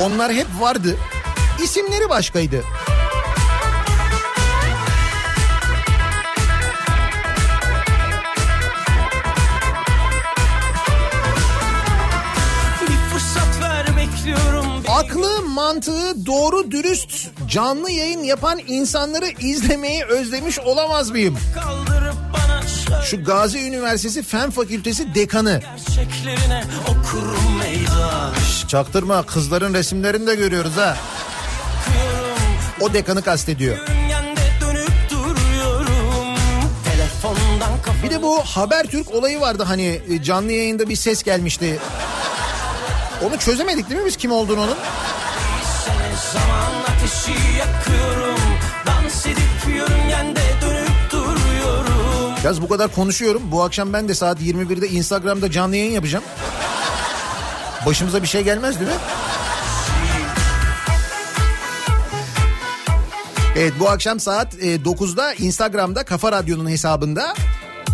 Onlar hep vardı. İsimleri başkaydı. Aklı, mantığı, doğru, dürüst, canlı yayın yapan insanları izlemeyi özlemiş olamaz mıyım? Şu Gazi Üniversitesi Fen Fakültesi dekanı. Çaktırma kızların resimlerini de görüyoruz ha. O dekanı kastediyor. Bir de bu Habertürk olayı vardı hani e, canlı yayında bir ses gelmişti. Onu çözemedik değil mi biz kim olduğunu onun? Zaman ateşi yakıyorum Dans edip yörüngende dönüp duruyorum Yaz bu kadar konuşuyorum. Bu akşam ben de saat 21'de Instagram'da canlı yayın yapacağım. Başımıza bir şey gelmez değil mi? Evet bu akşam saat e, 9'da Instagram'da Kafa Radyo'nun hesabında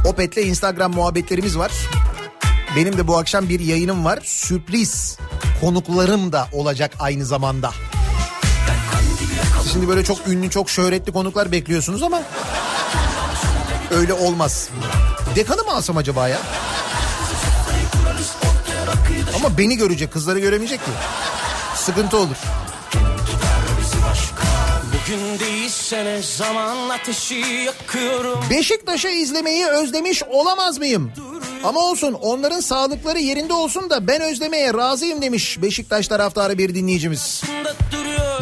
Opet'le Instagram muhabbetlerimiz var. Benim de bu akşam bir yayınım var. Sürpriz konuklarım da olacak aynı zamanda. Şimdi böyle çok ünlü, çok şöhretli konuklar bekliyorsunuz ama öyle olmaz. Dekanı mı alsam acaba ya? Ama beni görecek, kızları göremeyecek ki. Sıkıntı olur. Bugün değilse ne zaman ateşi yakıyorum Beşiktaş'ı izlemeyi özlemiş olamaz mıyım? Ama olsun onların sağlıkları yerinde olsun da ben özlemeye razıyım demiş Beşiktaş taraftarı bir dinleyicimiz.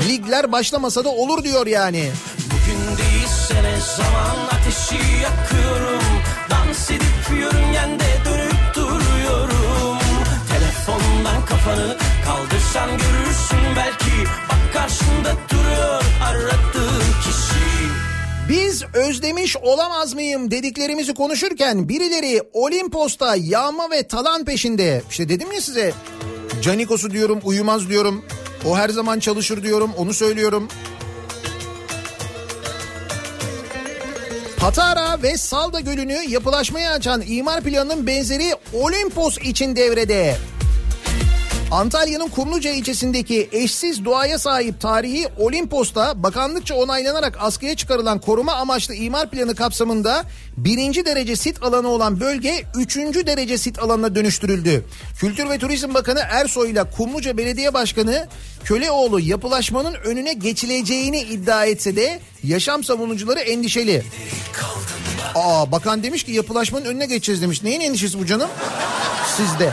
Ligler başlamasa da olur diyor yani. Bugün değilse ne zaman ateşi yakıyorum Dans edip yörüngende dönüp duruyorum Telefondan kafanı kaldırsan görürsün belki Bak karşında duruyor kişi Biz özlemiş olamaz mıyım dediklerimizi konuşurken birileri Olimpos'ta yağma ve talan peşinde. İşte dedim ya size Canikos'u diyorum uyumaz diyorum. O her zaman çalışır diyorum onu söylüyorum. Patara ve Salda Gölü'nü yapılaşmaya açan imar planının benzeri Olimpos için devrede. Antalya'nın Kumluca ilçesindeki eşsiz doğaya sahip tarihi Olimpos'ta bakanlıkça onaylanarak askıya çıkarılan koruma amaçlı imar planı kapsamında birinci derece sit alanı olan bölge üçüncü derece sit alanına dönüştürüldü. Kültür ve Turizm Bakanı Ersoy ile Kumluca Belediye Başkanı Köleoğlu yapılaşmanın önüne geçileceğini iddia etse de yaşam savunucuları endişeli. Aa bakan demiş ki yapılaşmanın önüne geçeceğiz demiş. Neyin endişesi bu canım? Sizde.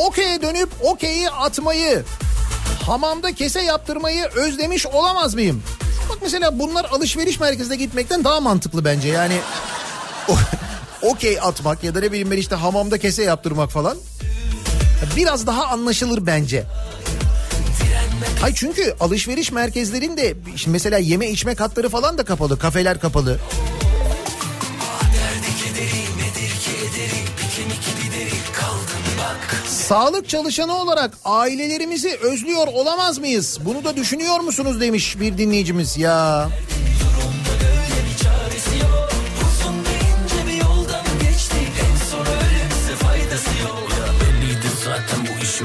Okey'e dönüp okeyi atmayı, hamamda kese yaptırmayı özlemiş olamaz mıyım? Bak mesela bunlar alışveriş merkezine gitmekten daha mantıklı bence. Yani okey atmak ya da ne bileyim ben işte hamamda kese yaptırmak falan biraz daha anlaşılır bence. Hay çünkü alışveriş merkezlerinde mesela yeme içme katları falan da kapalı, kafeler kapalı. Sağlık çalışanı olarak ailelerimizi özlüyor olamaz mıyız? Bunu da düşünüyor musunuz demiş bir dinleyicimiz ya.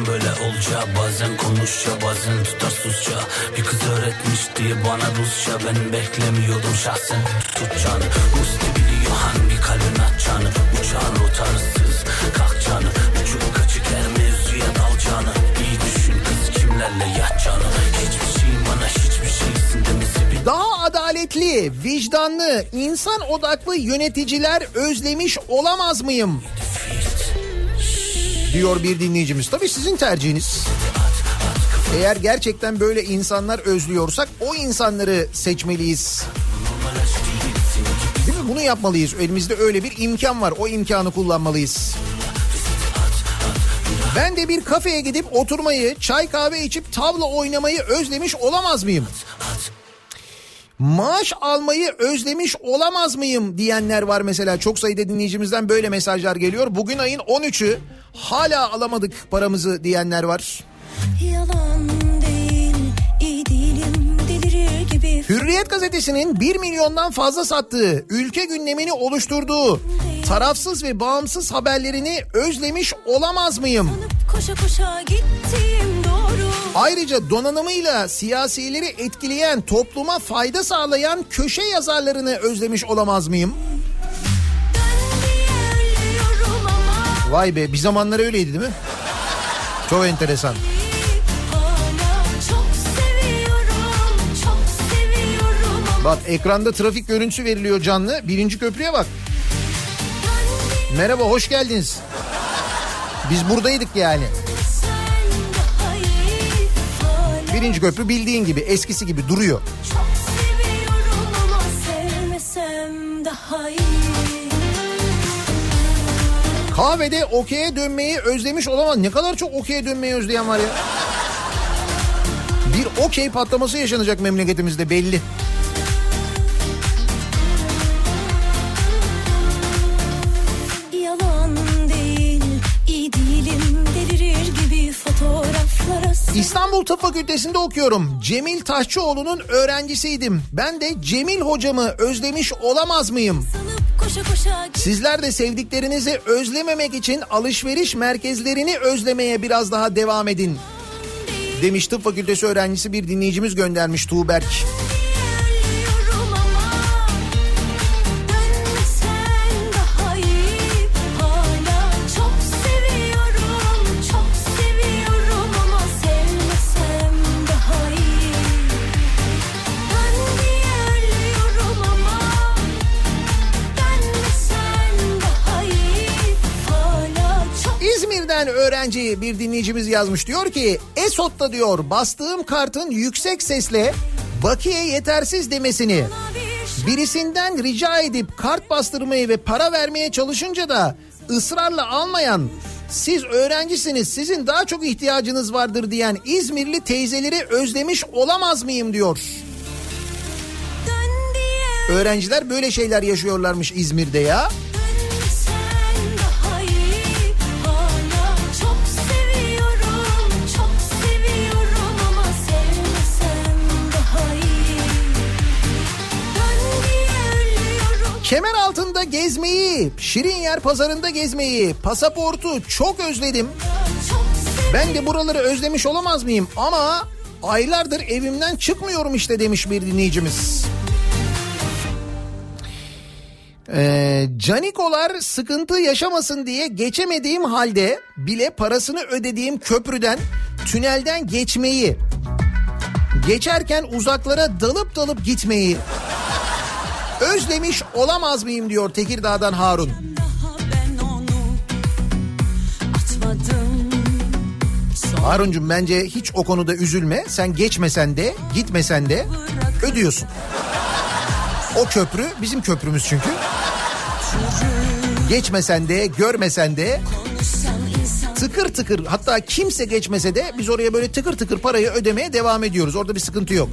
Böyle olacağı Bazen konuşça bazen tutar susça Bir kız öğretmiş diye bana Rusça Ben beklemiyordum şahsen tutacağını Musti biliyor hangi kalbin atacağını Uçağın rotarsız kalkacağını adaletli, vicdanlı, insan odaklı yöneticiler özlemiş olamaz mıyım? Diyor bir dinleyicimiz. Tabii sizin tercihiniz. Eğer gerçekten böyle insanlar özlüyorsak o insanları seçmeliyiz. Değil mi? Bunu yapmalıyız. Elimizde öyle bir imkan var. O imkanı kullanmalıyız. Ben de bir kafeye gidip oturmayı, çay kahve içip tavla oynamayı özlemiş olamaz mıyım? Maaş almayı özlemiş olamaz mıyım diyenler var mesela. Çok sayıda dinleyicimizden böyle mesajlar geliyor. Bugün ayın 13'ü hala alamadık paramızı diyenler var. Yalan değil, iyi değilim, delirir gibi. Hürriyet gazetesinin 1 milyondan fazla sattığı, ülke gündemini oluşturduğu, tarafsız ve bağımsız haberlerini özlemiş olamaz mıyım? Sanıp koşa koşa gittiğim doğru. Ayrıca donanımıyla siyasileri etkileyen, topluma fayda sağlayan köşe yazarlarını özlemiş olamaz mıyım? Vay be bir zamanlar öyleydi değil mi? Çok enteresan. Bak ekranda trafik görüntüsü veriliyor canlı. Birinci köprüye bak. Merhaba hoş geldiniz. Biz buradaydık yani. Birinci köprü bildiğin gibi eskisi gibi duruyor. Kahvede okey'e dönmeyi özlemiş olamaz. Ne kadar çok okey'e dönmeyi özleyen var ya. Bir okey patlaması yaşanacak memleketimizde belli. Yalan Tıp Fakültesi'nde okuyorum. Cemil Taşçıoğlu'nun öğrencisiydim. Ben de Cemil hocamı özlemiş olamaz mıyım? Sizler de sevdiklerinizi özlememek için alışveriş merkezlerini özlemeye biraz daha devam edin. Demiş tıp fakültesi öğrencisi bir dinleyicimiz göndermiş Tuğberk. Ölüyorum İzmir'den öğrenci bir dinleyicimiz yazmış diyor ki Esot'ta diyor bastığım kartın yüksek sesle bakiye yetersiz demesini bir birisinden rica edip kart bastırmayı ve para vermeye çalışınca da ısrarla almayan siz öğrencisiniz sizin daha çok ihtiyacınız vardır diyen İzmirli teyzeleri özlemiş olamaz mıyım diyor. Öğrenciler böyle şeyler yaşıyorlarmış İzmir'de ya. Kemer altında gezmeyi, Şirin Yer pazarında gezmeyi, pasaportu çok özledim. Ben de buraları özlemiş olamaz mıyım? Ama aylardır evimden çıkmıyorum işte demiş bir dinleyicimiz. Ee, canikolar sıkıntı yaşamasın diye geçemediğim halde bile parasını ödediğim köprüden tünelden geçmeyi geçerken uzaklara dalıp dalıp gitmeyi özlemiş olamaz mıyım diyor Tekirdağ'dan Harun. Haruncum bence hiç o konuda üzülme. Sen geçmesen de gitmesen de ödüyorsun. O köprü bizim köprümüz çünkü. Geçmesen de görmesen de tıkır tıkır hatta kimse geçmese de biz oraya böyle tıkır tıkır parayı ödemeye devam ediyoruz. Orada bir sıkıntı. Yok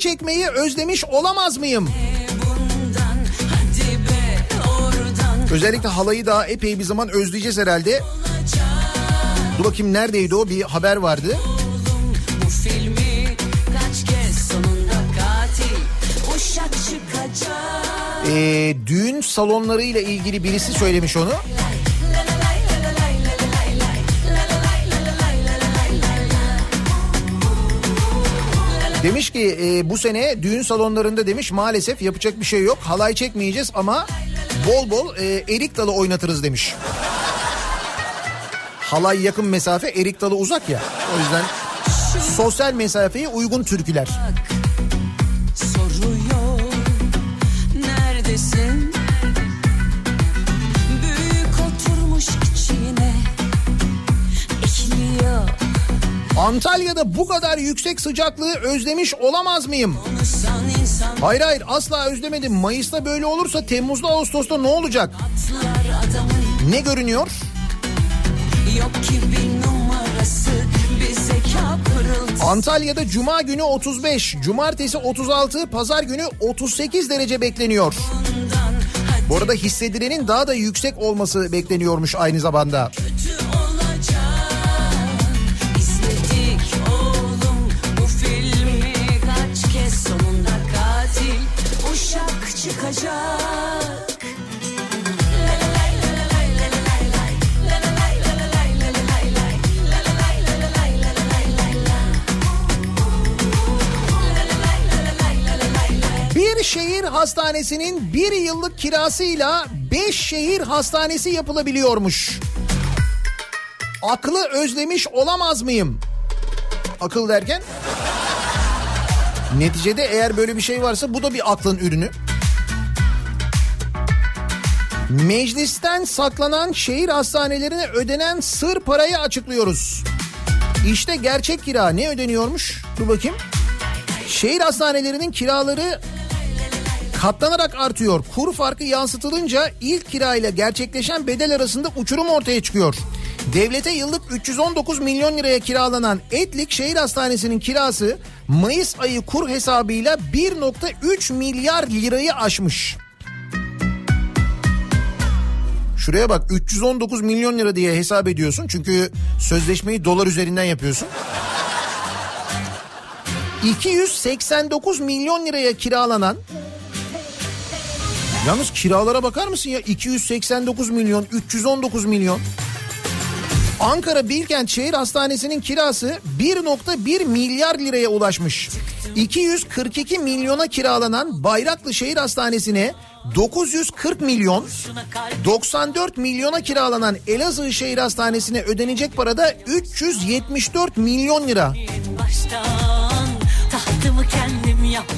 çekmeyi özlemiş olamaz mıyım? Özellikle halayı daha epey bir zaman özleyeceğiz herhalde. Dur bakayım neredeydi o bir haber vardı. Ee, düğün salonlarıyla ilgili birisi söylemiş onu. Demiş ki e, bu sene düğün salonlarında demiş maalesef yapacak bir şey yok. Halay çekmeyeceğiz ama bol bol e, erik dalı oynatırız demiş. Halay yakın mesafe erik dalı uzak ya. O yüzden sosyal mesafeye uygun türküler. soruyor Antalya'da bu kadar yüksek sıcaklığı özlemiş olamaz mıyım? Hayır hayır asla özlemedim. Mayıs'ta böyle olursa Temmuz'da Ağustos'ta ne olacak? Ne görünüyor? yok ki bir numarası Antalya'da cuma günü 35, cumartesi 36, pazar günü 38 derece bekleniyor. Bu arada hissedilenin daha da yüksek olması bekleniyormuş aynı zamanda. kötü çıkacak Bir şehir hastanesinin bir yıllık kirasıyla 5 şehir hastanesi yapılabiliyormuş. Aklı özlemiş olamaz mıyım? Akıl derken? Neticede eğer böyle bir şey varsa bu da bir aklın ürünü. Meclisten saklanan şehir hastanelerine ödenen sır parayı açıklıyoruz. İşte gerçek kira ne ödeniyormuş? Dur bakayım. Şehir hastanelerinin kiraları katlanarak artıyor. Kur farkı yansıtılınca ilk kirayla gerçekleşen bedel arasında uçurum ortaya çıkıyor. Devlete yıllık 319 milyon liraya kiralanan Etlik Şehir Hastanesi'nin kirası Mayıs ayı kur hesabıyla 1.3 milyar lirayı aşmış. Şuraya bak 319 milyon lira diye hesap ediyorsun. Çünkü sözleşmeyi dolar üzerinden yapıyorsun. 289 milyon liraya kiralanan Yalnız kiralara bakar mısın ya 289 milyon 319 milyon Ankara Bilkent Şehir Hastanesi'nin kirası 1.1 milyar liraya ulaşmış. 242 milyona kiralanan Bayraklı Şehir Hastanesi'ne 940 milyon, 94 milyona kiralanan Elazığ Şehir Hastanesi'ne ödenecek parada 374 milyon lira.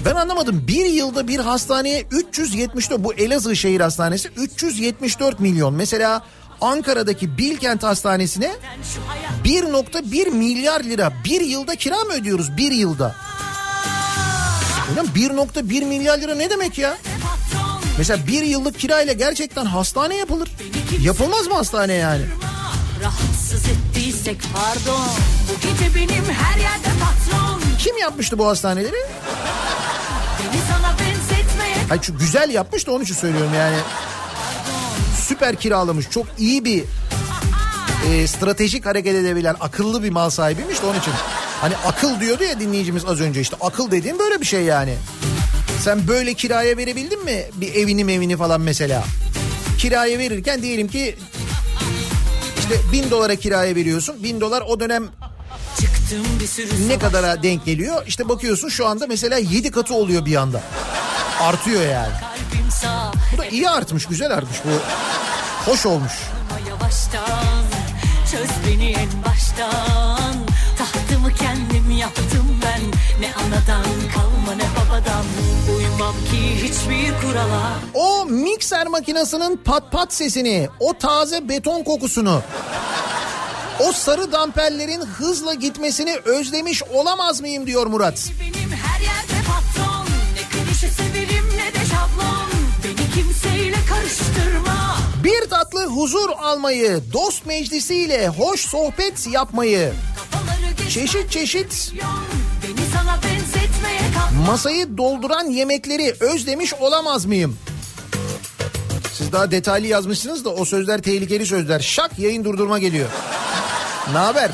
Ben anlamadım. Bir yılda bir hastaneye 374 bu Elazığ Şehir Hastanesi 374 milyon. Mesela Ankara'daki Bilkent Hastanesi'ne 1.1 milyar lira bir yılda kira mı ödüyoruz bir yılda? Ulan 1.1 milyar lira ne demek ya? Mesela bir yıllık kirayla gerçekten hastane yapılır. Yapılmaz mı hastane yani? rahatsız ettiysek pardon bu gece benim her yerde patron Kim yapmıştı bu hastaneleri? beni sana benzetmeye Hayır şu güzel yapmış da onun için söylüyorum yani. Süper kiralamış. Çok iyi bir e, stratejik hareket edebilen akıllı bir mal sahibiymiş de onun için. Hani akıl diyordu ya dinleyicimiz az önce işte akıl dediğim böyle bir şey yani. Sen böyle kiraya verebildin mi bir evini evini falan mesela? Kiraya verirken diyelim ki işte bin dolara kiraya veriyorsun. Bin dolar o dönem çıktım bir sürü ne kadara denk geliyor? İşte bakıyorsun şu anda mesela yedi katı oluyor bir anda. Artıyor yani. Bu da iyi artmış, güzel artmış bu. Hoş olmuş. Yavaştan çöz beni en baştan kendim yaptım ben. Ne anadan kalma ne babadan. Uymam ki hiçbir kurala. O mikser makinesinin pat pat sesini, o taze beton kokusunu, o sarı damperlerin hızla gitmesini özlemiş olamaz mıyım diyor Murat. Benim her yerde patron. Ne klişe severim ne de şablon. Beni kimseyle karıştırma Bir tatlı huzur almayı, dost meclisiyle hoş sohbet yapmayı, çeşit çeşit Masayı dolduran yemekleri özlemiş olamaz mıyım? Siz daha detaylı yazmışsınız da o sözler tehlikeli sözler. Şak yayın durdurma geliyor. Ne haber?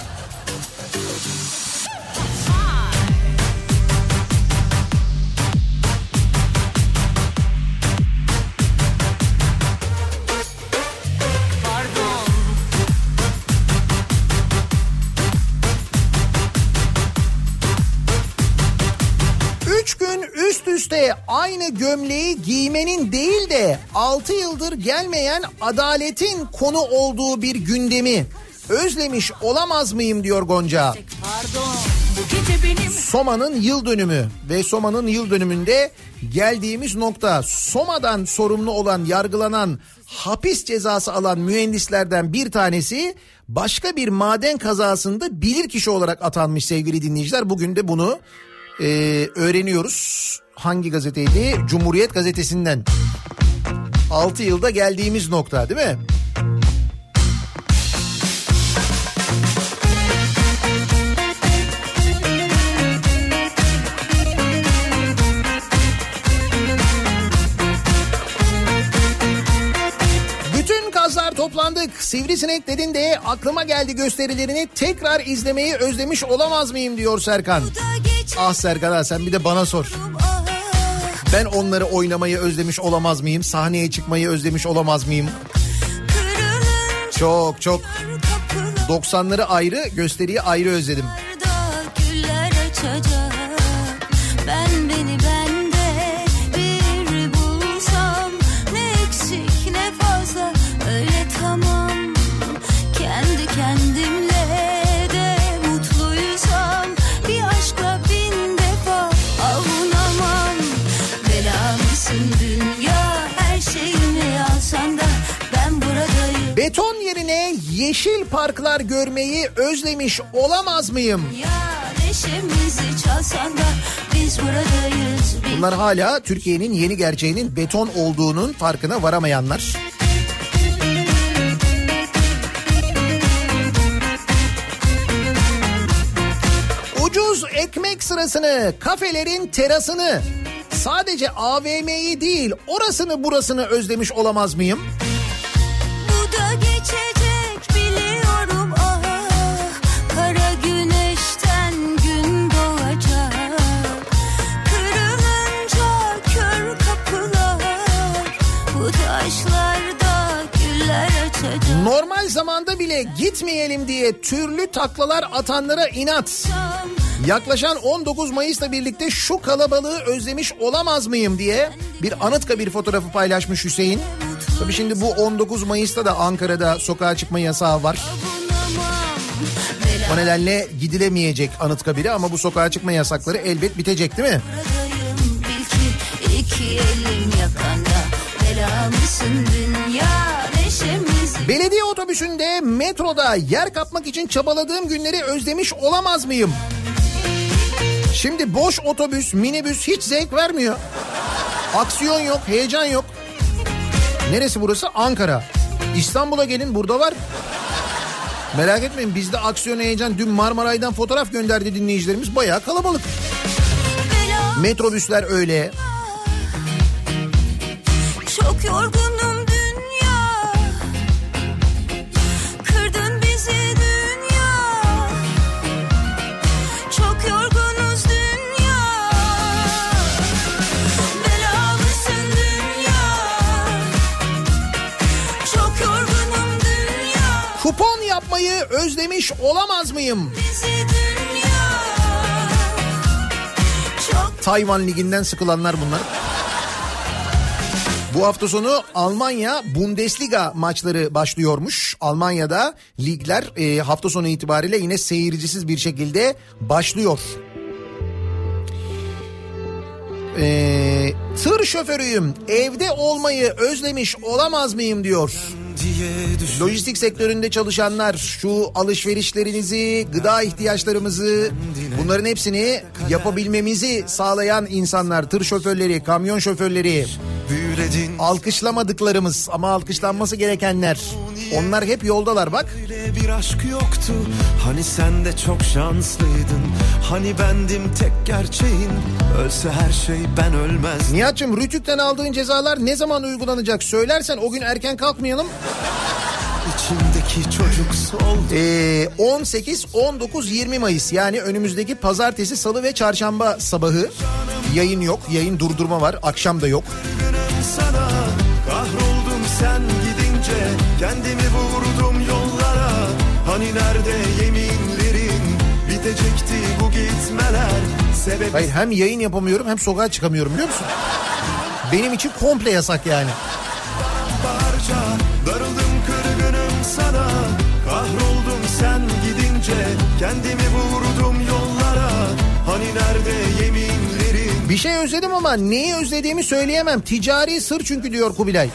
Aynı gömleği giymenin değil de 6 yıldır gelmeyen adaletin konu olduğu bir gündemi özlemiş olamaz mıyım diyor Gonca. Pardon. Bu gece benim Soma'nın yıl dönümü ve Soma'nın yıl dönümünde geldiğimiz nokta Soma'dan sorumlu olan yargılanan hapis cezası alan mühendislerden bir tanesi başka bir maden kazasında bilirkişi olarak atanmış sevgili dinleyiciler. Bugün de bunu e, öğreniyoruz. Hangi gazeteydi? Cumhuriyet gazetesinden. 6 yılda geldiğimiz nokta değil mi? Toplandık. Sivrisinek dedin de aklıma geldi gösterilerini tekrar izlemeyi özlemiş olamaz mıyım diyor Serkan. Ah Serkan ha sen bir de bana sor. Ben onları oynamayı özlemiş olamaz mıyım? Sahneye çıkmayı özlemiş olamaz mıyım? Çok çok 90'ları ayrı gösteriyi ayrı özledim. Yeşil parklar görmeyi özlemiş olamaz mıyım? Buradayız Bunlar hala Türkiye'nin yeni gerçeğinin beton olduğunun farkına varamayanlar. Ucuz ekmek sırasını, kafelerin terasını, sadece AVM'yi değil orasını burasını özlemiş olamaz mıyım? Bu da geçecek Normal zamanda bile gitmeyelim diye türlü taklalar atanlara inat. Yaklaşan 19 Mayıs'la birlikte şu kalabalığı özlemiş olamaz mıyım diye bir Anıtkabir fotoğrafı paylaşmış Hüseyin. Tabii şimdi bu 19 Mayıs'ta da Ankara'da sokağa çıkma yasağı var. O nedenle gidilemeyecek Anıtkabir'e ama bu sokağa çıkma yasakları elbet bitecek değil mi? Buradayım bil ki iki elim yakanda Bela mısın dünya neşemizi Belediye otobüsünde metroda yer kapmak için çabaladığım günleri özlemiş olamaz mıyım? Şimdi boş otobüs, minibüs hiç zevk vermiyor. Aksiyon yok, heyecan yok. Neresi burası? Ankara. İstanbul'a gelin burada var. Merak etmeyin bizde aksiyon heyecan. Dün Marmaray'dan fotoğraf gönderdi dinleyicilerimiz. Bayağı kalabalık. Metrobüsler öyle. Çok yorgunum özlemiş olamaz mıyım? Dünya Tayvan Ligi'nden sıkılanlar bunlar. Bu hafta sonu Almanya Bundesliga maçları başlıyormuş. Almanya'da ligler e, hafta sonu itibariyle yine seyircisiz bir şekilde başlıyor. E, tır şoförüyüm evde olmayı özlemiş olamaz mıyım diyor. Lojistik sektöründe çalışanlar şu alışverişlerinizi, gıda ihtiyaçlarımızı bunların hepsini yapabilmemizi sağlayan insanlar, tır şoförleri, kamyon şoförleri. Alkışlamadıklarımız ama alkışlanması gerekenler. Onlar hep yoldalar bak. Bir aşk yoktu Hani sen de çok şanslıydın Hani bendim tek gerçeğin Ölse her şey ben ölmez Nihat'cığım Rütük'ten aldığın cezalar ne zaman uygulanacak söylersen o gün erken kalkmayalım. İçimdeki çocuk soldu Ee, 18, 19, 20 Mayıs yani önümüzdeki pazartesi, salı ve çarşamba sabahı yayın yok. Yayın durdurma var. Akşam da yok. Sana Kahroldum sen gidince Kendimi vurdum yollara Hani nerede yeminlerin Bitecekti gitmeler Sebebi Hayır hem yayın yapamıyorum hem sokağa çıkamıyorum biliyor musun? Benim için komple yasak yani. parça Darıldım kırgınım sana Kahroldum sen gidince Kendimi vurdum yollara Hani nerede yeminlerin Bir şey özledim ama neyi özlediğimi söyleyemem. Ticari sır çünkü diyor Kubilay.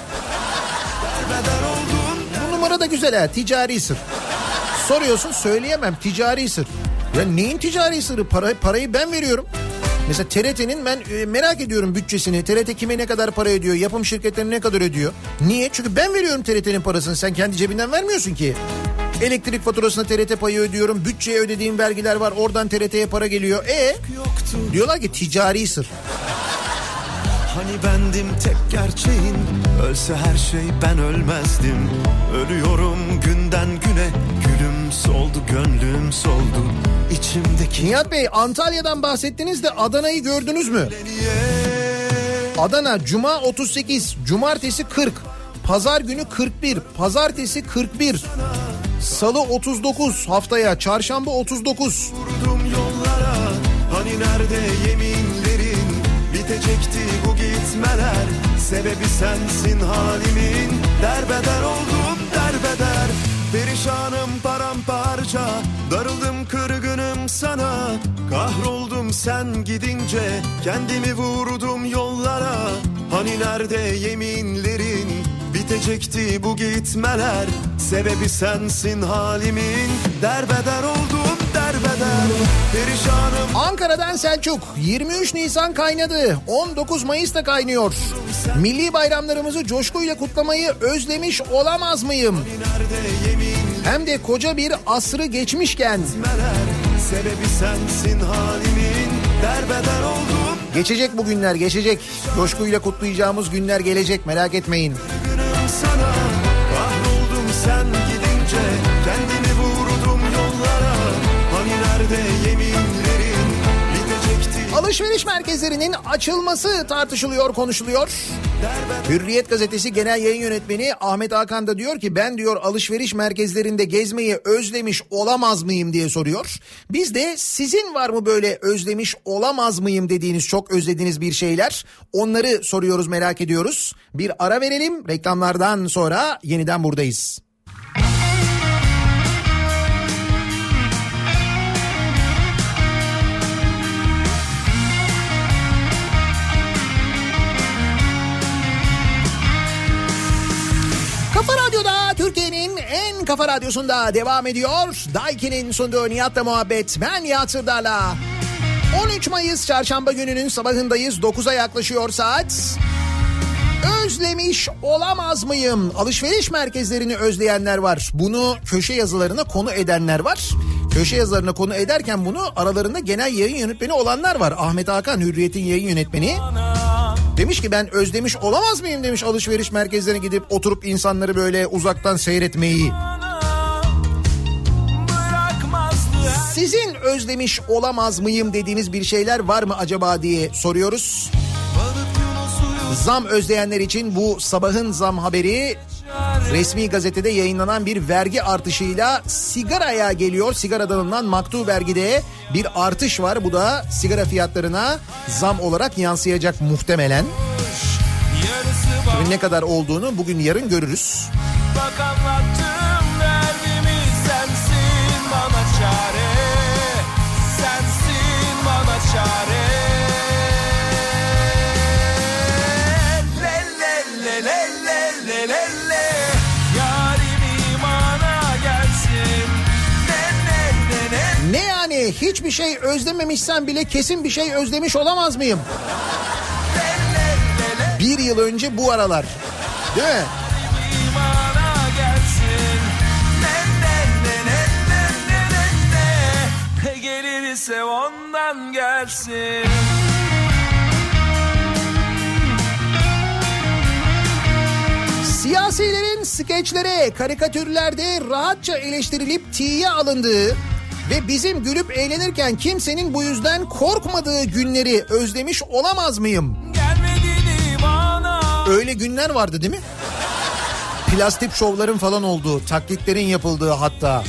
Bu numara da güzel ha ticari sır. Soruyorsun söyleyemem ticari sır. Ya neyin ticari sırrı? Para, parayı ben veriyorum. Mesela TRT'nin ben e, merak ediyorum bütçesini. TRT kime ne kadar para ödüyor? Yapım şirketlerine ne kadar ödüyor? Niye? Çünkü ben veriyorum TRT'nin parasını. Sen kendi cebinden vermiyorsun ki. Elektrik faturasına TRT payı ödüyorum. Bütçeye ödediğim vergiler var. Oradan TRT'ye para geliyor. E diyorlar ki ticari sır. Hani bendim tek gerçeğin Ölse her şey ben ölmezdim Ölüyorum günden güne Gülüm soldu gönlüm soldu İçimdeki Nihat Bey Antalya'dan bahsettiniz de Adana'yı gördünüz mü? Adana Cuma 38, Cumartesi 40, Pazar günü 41, Pazartesi 41, Salı 39 haftaya, Çarşamba 39. vurdum yollara Hani nerede yeminlerin Bitecekti bu gitmeler Sebebi sensin halimin Derbeder oldum derbeder Perişanım paramparça Darıldım kırgınım sana. Kahroldum sen gidince Kendimi vurdum yollara. Hani nerede yeminlerin? Bitecekti bu gitmeler. Sebebi sensin halimin. Derbeder oldum Perişanım. Ankara'dan Selçuk 23 Nisan kaynadı 19 Mayıs da kaynıyor. Milli bayramlarımızı coşkuyla kutlamayı özlemiş olamaz mıyım? Hem de koca bir asrı geçmişken. Sebebi sensin halimin. Derbeder oldum. Geçecek bu günler geçecek. Coşkuyla kutlayacağımız günler gelecek merak etmeyin. Günüm Alışveriş merkezlerinin açılması tartışılıyor, konuşuluyor. Hürriyet gazetesi genel yayın yönetmeni Ahmet Hakan da diyor ki ben diyor alışveriş merkezlerinde gezmeyi özlemiş olamaz mıyım diye soruyor. Biz de sizin var mı böyle özlemiş olamaz mıyım dediğiniz çok özlediğiniz bir şeyler onları soruyoruz merak ediyoruz. Bir ara verelim reklamlardan sonra yeniden buradayız. Kafa Radyo'da Türkiye'nin en kafa radyosunda devam ediyor. Daiki'nin sunduğu Nihat'la muhabbet. Ben Nihat Sırdar'la. 13 Mayıs çarşamba gününün sabahındayız. 9'a yaklaşıyor saat. Özlemiş olamaz mıyım? Alışveriş merkezlerini özleyenler var. Bunu köşe yazılarına konu edenler var. Köşe yazılarına konu ederken bunu aralarında genel yayın yönetmeni olanlar var. Ahmet Hakan Hürriyet'in yayın yönetmeni. Demiş ki ben özlemiş olamaz mıyım demiş alışveriş merkezlerine gidip oturup insanları böyle uzaktan seyretmeyi. Sizin özlemiş olamaz mıyım dediğiniz bir şeyler var mı acaba diye soruyoruz. Zam özleyenler için bu sabahın zam haberi resmi gazetede yayınlanan bir vergi artışıyla sigaraya geliyor. Sigaradan alınan maktu vergide bir artış var. Bu da sigara fiyatlarına zam olarak yansıyacak muhtemelen. Tabii ne kadar olduğunu bugün yarın görürüz. Bak anlattım yani hiçbir şey özlememişsen bile kesin bir şey özlemiş olamaz mıyım? Bir yıl önce bu aralar. Değil mi? gelirse ondan gelsin Siyasilerin skeçlere, karikatürlerde rahatça eleştirilip tiye alındığı ve bizim gülüp eğlenirken kimsenin bu yüzden korkmadığı günleri özlemiş olamaz mıyım? Öyle günler vardı değil mi? Plastik şovların falan olduğu, taklitlerin yapıldığı hatta.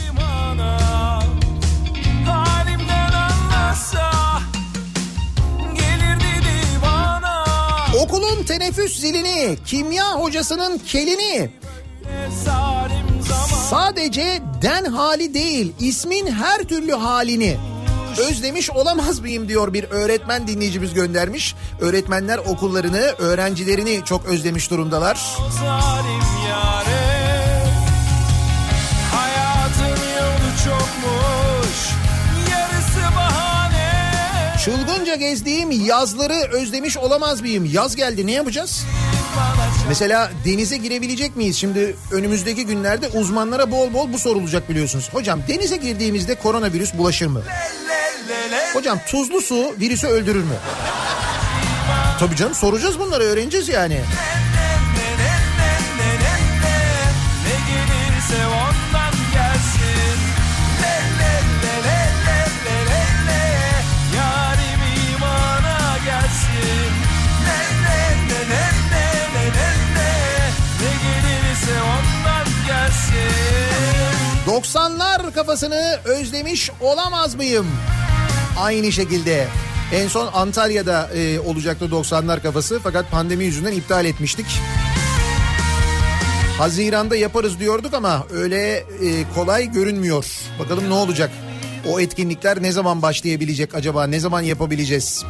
Okulun teneffüs zilini, kimya hocasının kelini, sadece den hali değil, ismin her türlü halini özlemiş olamaz mıyım diyor bir öğretmen dinleyicimiz göndermiş. Öğretmenler okullarını, öğrencilerini çok özlemiş durumdalar. yolu çokmuş Çılgınca gezdiğim yazları özlemiş olamaz mıyım? Yaz geldi ne yapacağız? Mesela denize girebilecek miyiz? Şimdi önümüzdeki günlerde uzmanlara bol bol bu sorulacak biliyorsunuz. Hocam denize girdiğimizde koronavirüs bulaşır mı? Hocam tuzlu su virüsü öldürür mü? Tabii canım soracağız bunları öğreneceğiz yani. 90'lar kafasını özlemiş olamaz mıyım? Aynı şekilde. En son Antalya'da e, olacaktı 90'lar kafası fakat pandemi yüzünden iptal etmiştik. Haziranda yaparız diyorduk ama öyle e, kolay görünmüyor. Bakalım ne olacak? O etkinlikler ne zaman başlayabilecek acaba? Ne zaman yapabileceğiz?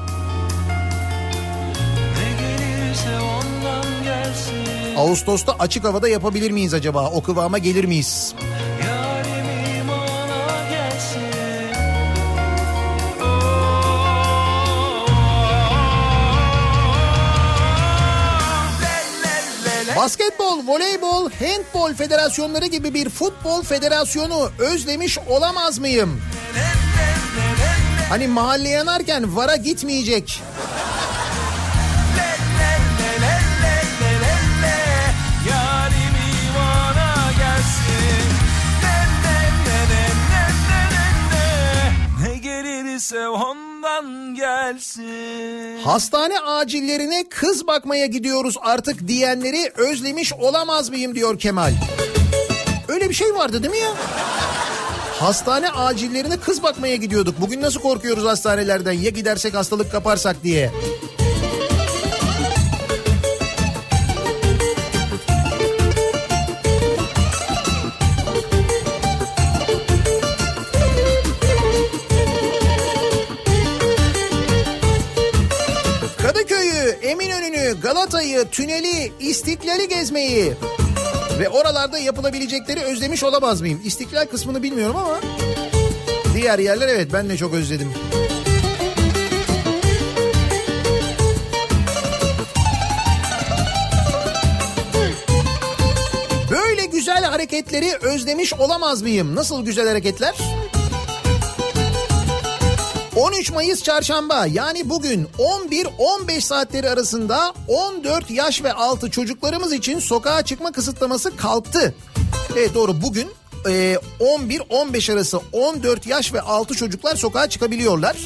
Ağustos'ta açık havada yapabilir miyiz acaba? O kıvama gelir miyiz? Basketbol, voleybol, handbol federasyonları gibi bir futbol federasyonu özlemiş olamaz mıyım? Hani mahalle yanarken vara gitmeyecek. Yarim imana ondan gelsin Hastane acillerine kız bakmaya gidiyoruz artık diyenleri özlemiş olamaz mıyım diyor Kemal. Öyle bir şey vardı değil mi ya? Hastane acillerine kız bakmaya gidiyorduk. Bugün nasıl korkuyoruz hastanelerden ya gidersek hastalık kaparsak diye. Galata'yı, Tüneli, İstiklal'i gezmeyi ve oralarda yapılabilecekleri özlemiş olamaz mıyım? İstiklal kısmını bilmiyorum ama diğer yerler evet ben de çok özledim. Böyle güzel hareketleri özlemiş olamaz mıyım? Nasıl güzel hareketler? 13 Mayıs çarşamba yani bugün 11-15 saatleri arasında 14 yaş ve altı çocuklarımız için sokağa çıkma kısıtlaması kalktı. Evet doğru bugün e, 11-15 arası 14 yaş ve altı çocuklar sokağa çıkabiliyorlar.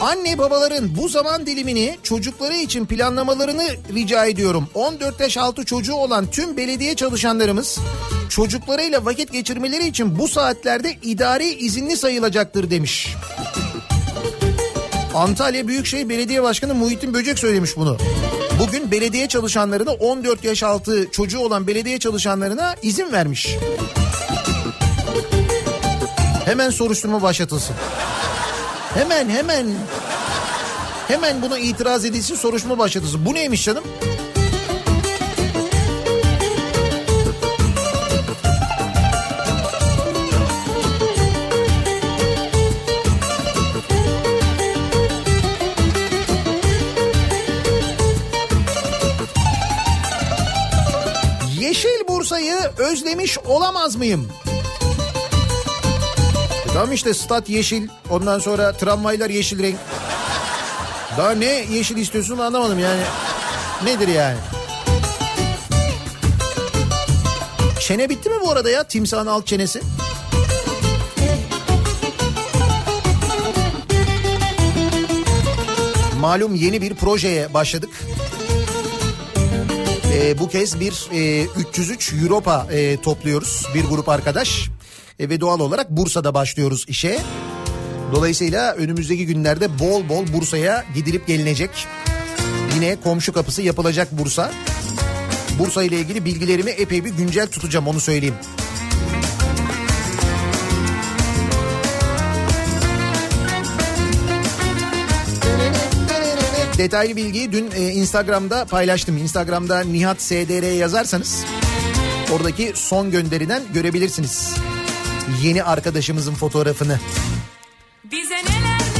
Anne babaların bu zaman dilimini çocukları için planlamalarını rica ediyorum. 14 yaş altı çocuğu olan tüm belediye çalışanlarımız çocuklarıyla vakit geçirmeleri için bu saatlerde idari izinli sayılacaktır demiş. Antalya Büyükşehir Belediye Başkanı Muhittin Böcek söylemiş bunu. Bugün belediye çalışanlarına 14 yaş altı çocuğu olan belediye çalışanlarına izin vermiş. Hemen soruşturma başlatılsın. Hemen hemen. Hemen buna itiraz edilsin soruşturma başlatılsın. Bu neymiş canım? Özlemiş olamaz mıyım? E tamam işte stat yeşil ondan sonra tramvaylar yeşil renk. Daha ne yeşil istiyorsun anlamadım yani. Nedir yani? Çene bitti mi bu arada ya timsahın alt çenesi? Malum yeni bir projeye başladık. Ee, bu kez bir e, 303 Europa e, topluyoruz bir grup arkadaş. E, ve doğal olarak Bursa'da başlıyoruz işe. Dolayısıyla önümüzdeki günlerde bol bol Bursa'ya gidilip gelinecek. Yine komşu kapısı yapılacak Bursa. Bursa ile ilgili bilgilerimi epey bir güncel tutacağım onu söyleyeyim. Detaylı bilgiyi dün e, Instagram'da paylaştım. Instagram'da Nihat SDR yazarsanız oradaki son gönderiden görebilirsiniz. Yeni arkadaşımızın fotoğrafını.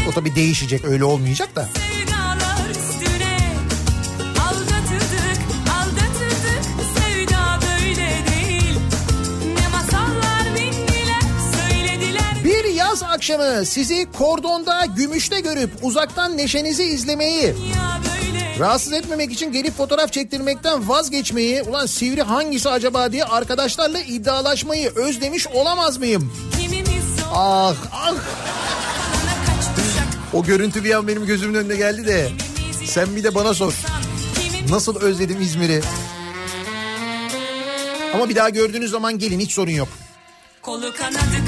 O tabii değişecek öyle olmayacak da. sevdalar yaz akşamı sizi kordonda gümüşte görüp uzaktan neşenizi izlemeyi Rahatsız etmemek için gelip fotoğraf çektirmekten vazgeçmeyi, ulan sivri hangisi acaba diye arkadaşlarla iddialaşmayı özlemiş olamaz mıyım? Ah ah o görüntü bir an benim gözümün önüne geldi de sen bir de bana sor. Nasıl özledim İzmir'i. Ama bir daha gördüğünüz zaman gelin hiç sorun yok. Kolu kanadı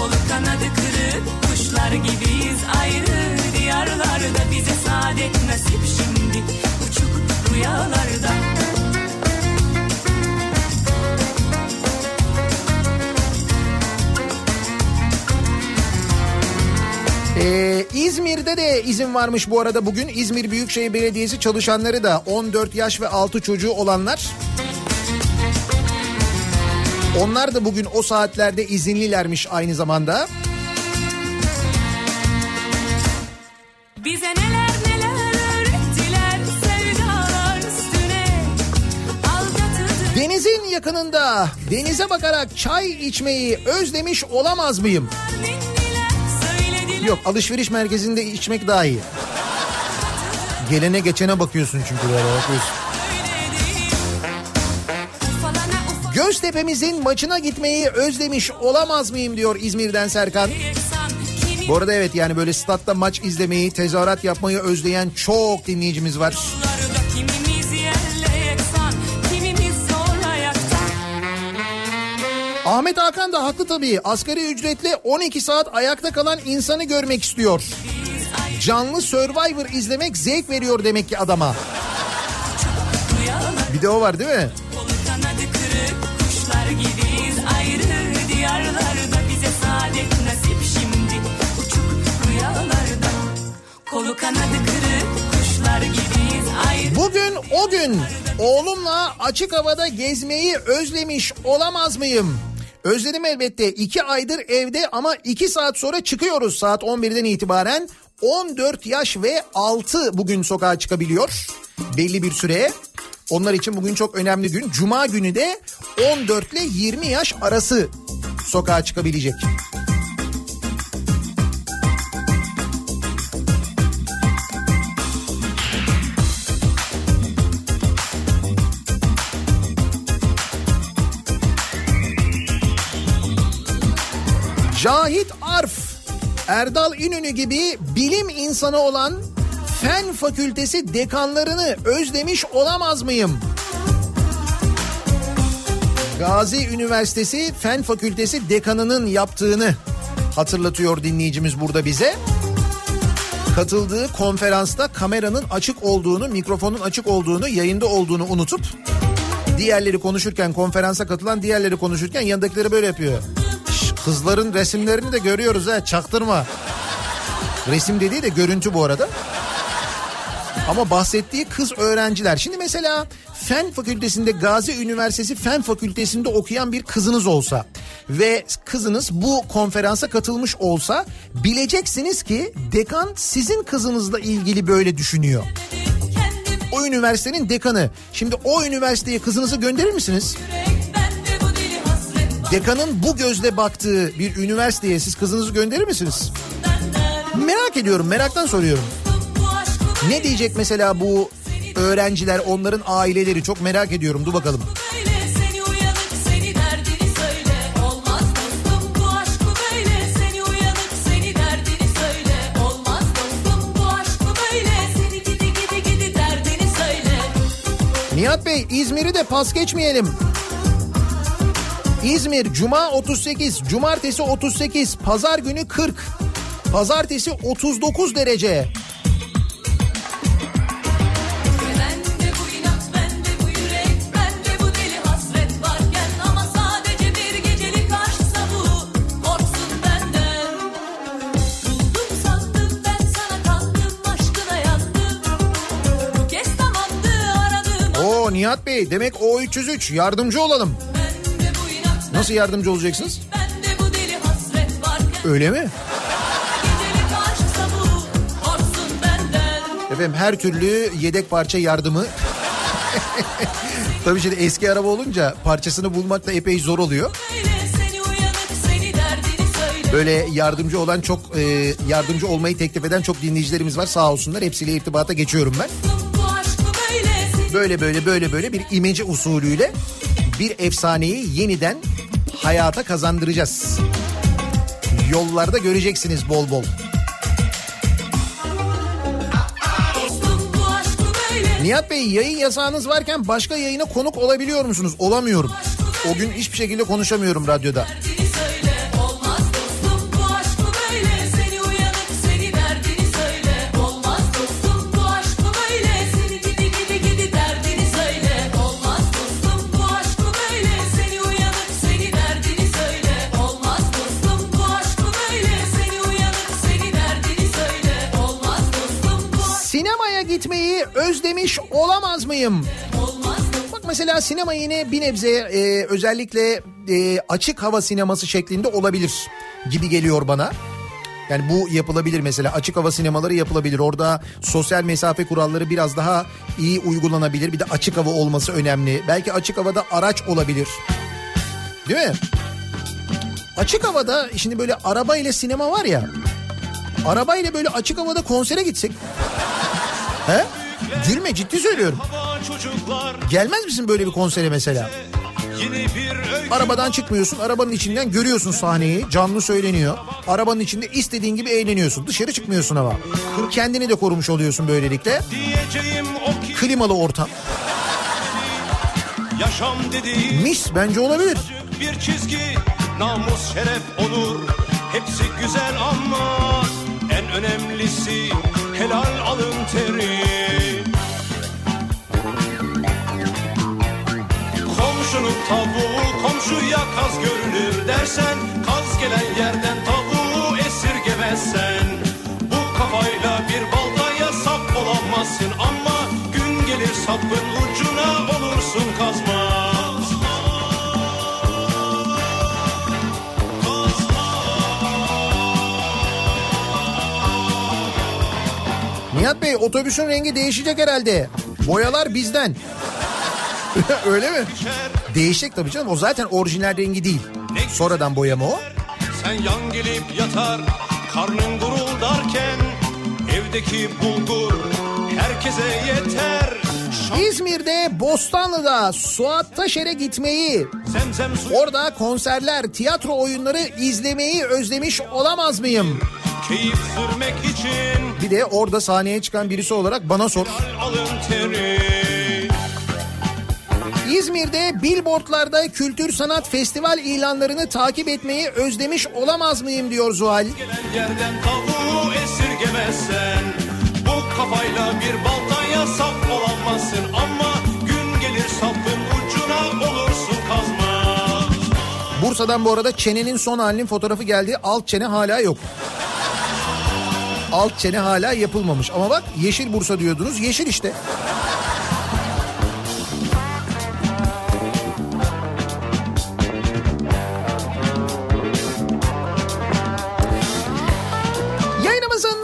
Kolu kanadı kırık kuşlar gibiyiz ayrı diyarlarda bize saadet nasip şimdi uçuk rüyalarda. Ee, İzmir'de de izin varmış bu arada bugün. İzmir Büyükşehir Belediyesi çalışanları da 14 yaş ve altı çocuğu olanlar. Onlar da bugün o saatlerde izinlilermiş aynı zamanda. Bize neler neler öğrettiler sevdalar üstüne aldatıldık. Denizin yakınında denize bakarak çay içmeyi özlemiş olamaz mıyım? Yok alışveriş merkezinde içmek daha iyi. Gelene geçene bakıyorsun çünkü böyle bakıyorsun. Göztepe'mizin maçına gitmeyi özlemiş olamaz mıyım diyor İzmir'den Serkan. Bu arada evet yani böyle statta maç izlemeyi, tezahürat yapmayı özleyen çok dinleyicimiz var. yeksan. Ahmet Hakan da haklı tabii. Asgari ücretle 12 saat ayakta kalan insanı görmek istiyor. Canlı Survivor izlemek zevk veriyor demek ki adama. Bir de o var değil mi? Kuşlar gibiyiz ayrı diyarlarda bize saadet nasip şimdi uçuk rüyalarda. Kolu kanadı kırık kuşlar gibiyiz ayrı Bugün o gün oğlumla açık havada gezmeyi özlemiş olamaz mıyım? Özledim elbette. İki aydır evde ama iki saat sonra çıkıyoruz saat 11'den itibaren. 14 yaş ve 6 bugün sokağa çıkabiliyor. Belli bir süre. Onlar için bugün çok önemli gün. Cuma günü de 14 ile 20 yaş arası sokağa çıkabilecek. Cahit Arf, Erdal İnönü gibi bilim insanı olan fen fakültesi dekanlarını özlemiş olamaz mıyım? Gazi Üniversitesi Fen Fakültesi dekanının yaptığını hatırlatıyor dinleyicimiz burada bize. Katıldığı konferansta kameranın açık olduğunu, mikrofonun açık olduğunu, yayında olduğunu unutup diğerleri konuşurken konferansa katılan diğerleri konuşurken yanındakileri böyle yapıyor. Şş, kızların resimlerini de görüyoruz ha çaktırma. Resim dediği de görüntü bu arada. Ama bahsettiği kız öğrenciler. Şimdi mesela Fen Fakültesinde Gazi Üniversitesi Fen Fakültesinde okuyan bir kızınız olsa ve kızınız bu konferansa katılmış olsa bileceksiniz ki dekan sizin kızınızla ilgili böyle düşünüyor. O üniversitenin dekanı. Şimdi o üniversiteye kızınızı gönderir misiniz? Dekanın bu gözle baktığı bir üniversiteye siz kızınızı gönderir misiniz? Merak ediyorum, meraktan soruyorum. Ne diyecek mesela bu öğrenciler, onların aileleri çok merak ediyorum. Dur bakalım. Nihat Bey İzmir'i de pas geçmeyelim. İzmir Cuma 38, Cumartesi 38, Pazar günü 40, Pazartesi 39 derece. Nihat Bey demek o 303 yardımcı olalım. Nasıl yardımcı olacaksınız? Öyle mi? Efendim her türlü yedek parça yardımı. [LAUGHS] Tabii şimdi eski araba olunca parçasını bulmak da epey zor oluyor. Böyle yardımcı olan çok e, yardımcı olmayı teklif eden çok dinleyicilerimiz var sağ olsunlar. Hepsiyle irtibata geçiyorum ben. Böyle Böyle böyle böyle bir imece usulüyle bir efsaneyi yeniden hayata kazandıracağız. Yollarda göreceksiniz bol bol. Nihat Bey yayın yasağınız varken başka yayına konuk olabiliyor musunuz? Olamıyorum. O gün hiçbir şekilde konuşamıyorum radyoda. Özlemiş olamaz mıyım? Bak mesela sinema yine bir nebze e, özellikle e, açık hava sineması şeklinde olabilir gibi geliyor bana. Yani bu yapılabilir mesela açık hava sinemaları yapılabilir. Orada sosyal mesafe kuralları biraz daha iyi uygulanabilir. Bir de açık hava olması önemli. Belki açık havada araç olabilir. Değil mi? Açık havada şimdi böyle araba ile sinema var ya. Araba ile böyle açık havada konsere gitsek. He? Gülme ciddi söylüyorum. Gelmez misin böyle bir konsere mesela? Arabadan çıkmıyorsun, arabanın içinden görüyorsun sahneyi, canlı söyleniyor. Arabanın içinde istediğin gibi eğleniyorsun. Dışarı çıkmıyorsun ama. Kendini de korumuş oluyorsun böylelikle. Klimalı ortam. yaşam Mis bence olabilir. bir çizgi namus şeref onur hepsi güzel ama en önemlisi helal alın teri tavuğu komşuya kaz görünür dersen kaz gelen yerden tavuğu esirgemezsen bu kafayla bir baltaya sap olamazsın ama gün gelir sapın ucuna olursun kazma. Nihat Bey otobüsün rengi değişecek herhalde. Boyalar bizden. [LAUGHS] Öyle mi? Değişecek tabii canım. O zaten orijinal rengi değil. Sonradan boyama o. Sen yan gelip yatar karnın guruldarken evdeki bulgur herkese yeter. İzmir'de Bostanlı'da Suat Taşer'e gitmeyi, orada konserler, tiyatro oyunları izlemeyi özlemiş olamaz mıyım? keyif sürmek için Bir de orada sahneye çıkan birisi olarak bana sor. alın teri. İzmir'de billboardlarda kültür sanat festival ilanlarını takip etmeyi özlemiş olamaz mıyım diyor Zuhal. Yerden tavuğu esirgemezsen bu kafayla bir baltaya sap olamazsın ama gün gelir sapın ucuna olursun kazma. Bursa'dan bu arada çenenin son halinin fotoğrafı geldi. Alt çene hala yok. Alt çene hala yapılmamış. Ama bak yeşil Bursa diyordunuz. Yeşil işte.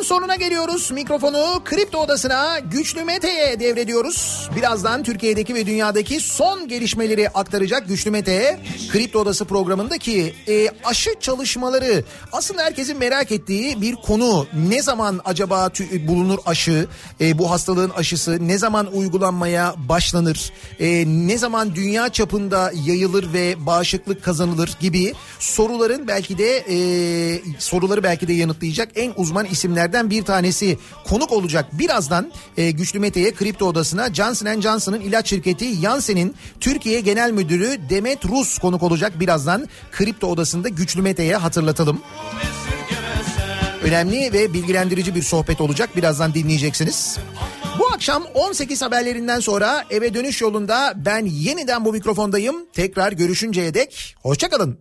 Sonuna geliyoruz. Mikrofonu Kripto Odası'na Güçlü Mete'ye devrediyoruz. Birazdan Türkiye'deki ve dünyadaki son gelişmeleri aktaracak Güçlü Mete. Kripto Odası programındaki e, aşı çalışmaları aslında herkesin merak ettiği bir konu. Ne zaman acaba tü- bulunur aşı? E, bu hastalığın aşısı ne zaman uygulanmaya başlanır? E, ne zaman dünya çapında yayılır ve bağışıklık kazanılır gibi soruların belki de e, soruları belki de yanıtlayacak en uzman isimlerden bir tanesi konuk olacak. Birazdan e, Güçlü Mete'ye Kripto Odası'na Johnson Johnson'ın ilaç şirketi Janssen'in Türkiye Genel Müdürü Demet Rus konuk olacak. Birazdan Kripto Odası'nda Güçlü Mete'ye hatırlatalım. Önemli ve bilgilendirici bir sohbet olacak. Birazdan dinleyeceksiniz. Bu akşam 18 haberlerinden sonra eve dönüş yolunda ben yeniden bu mikrofondayım. Tekrar görüşünceye dek hoşçakalın.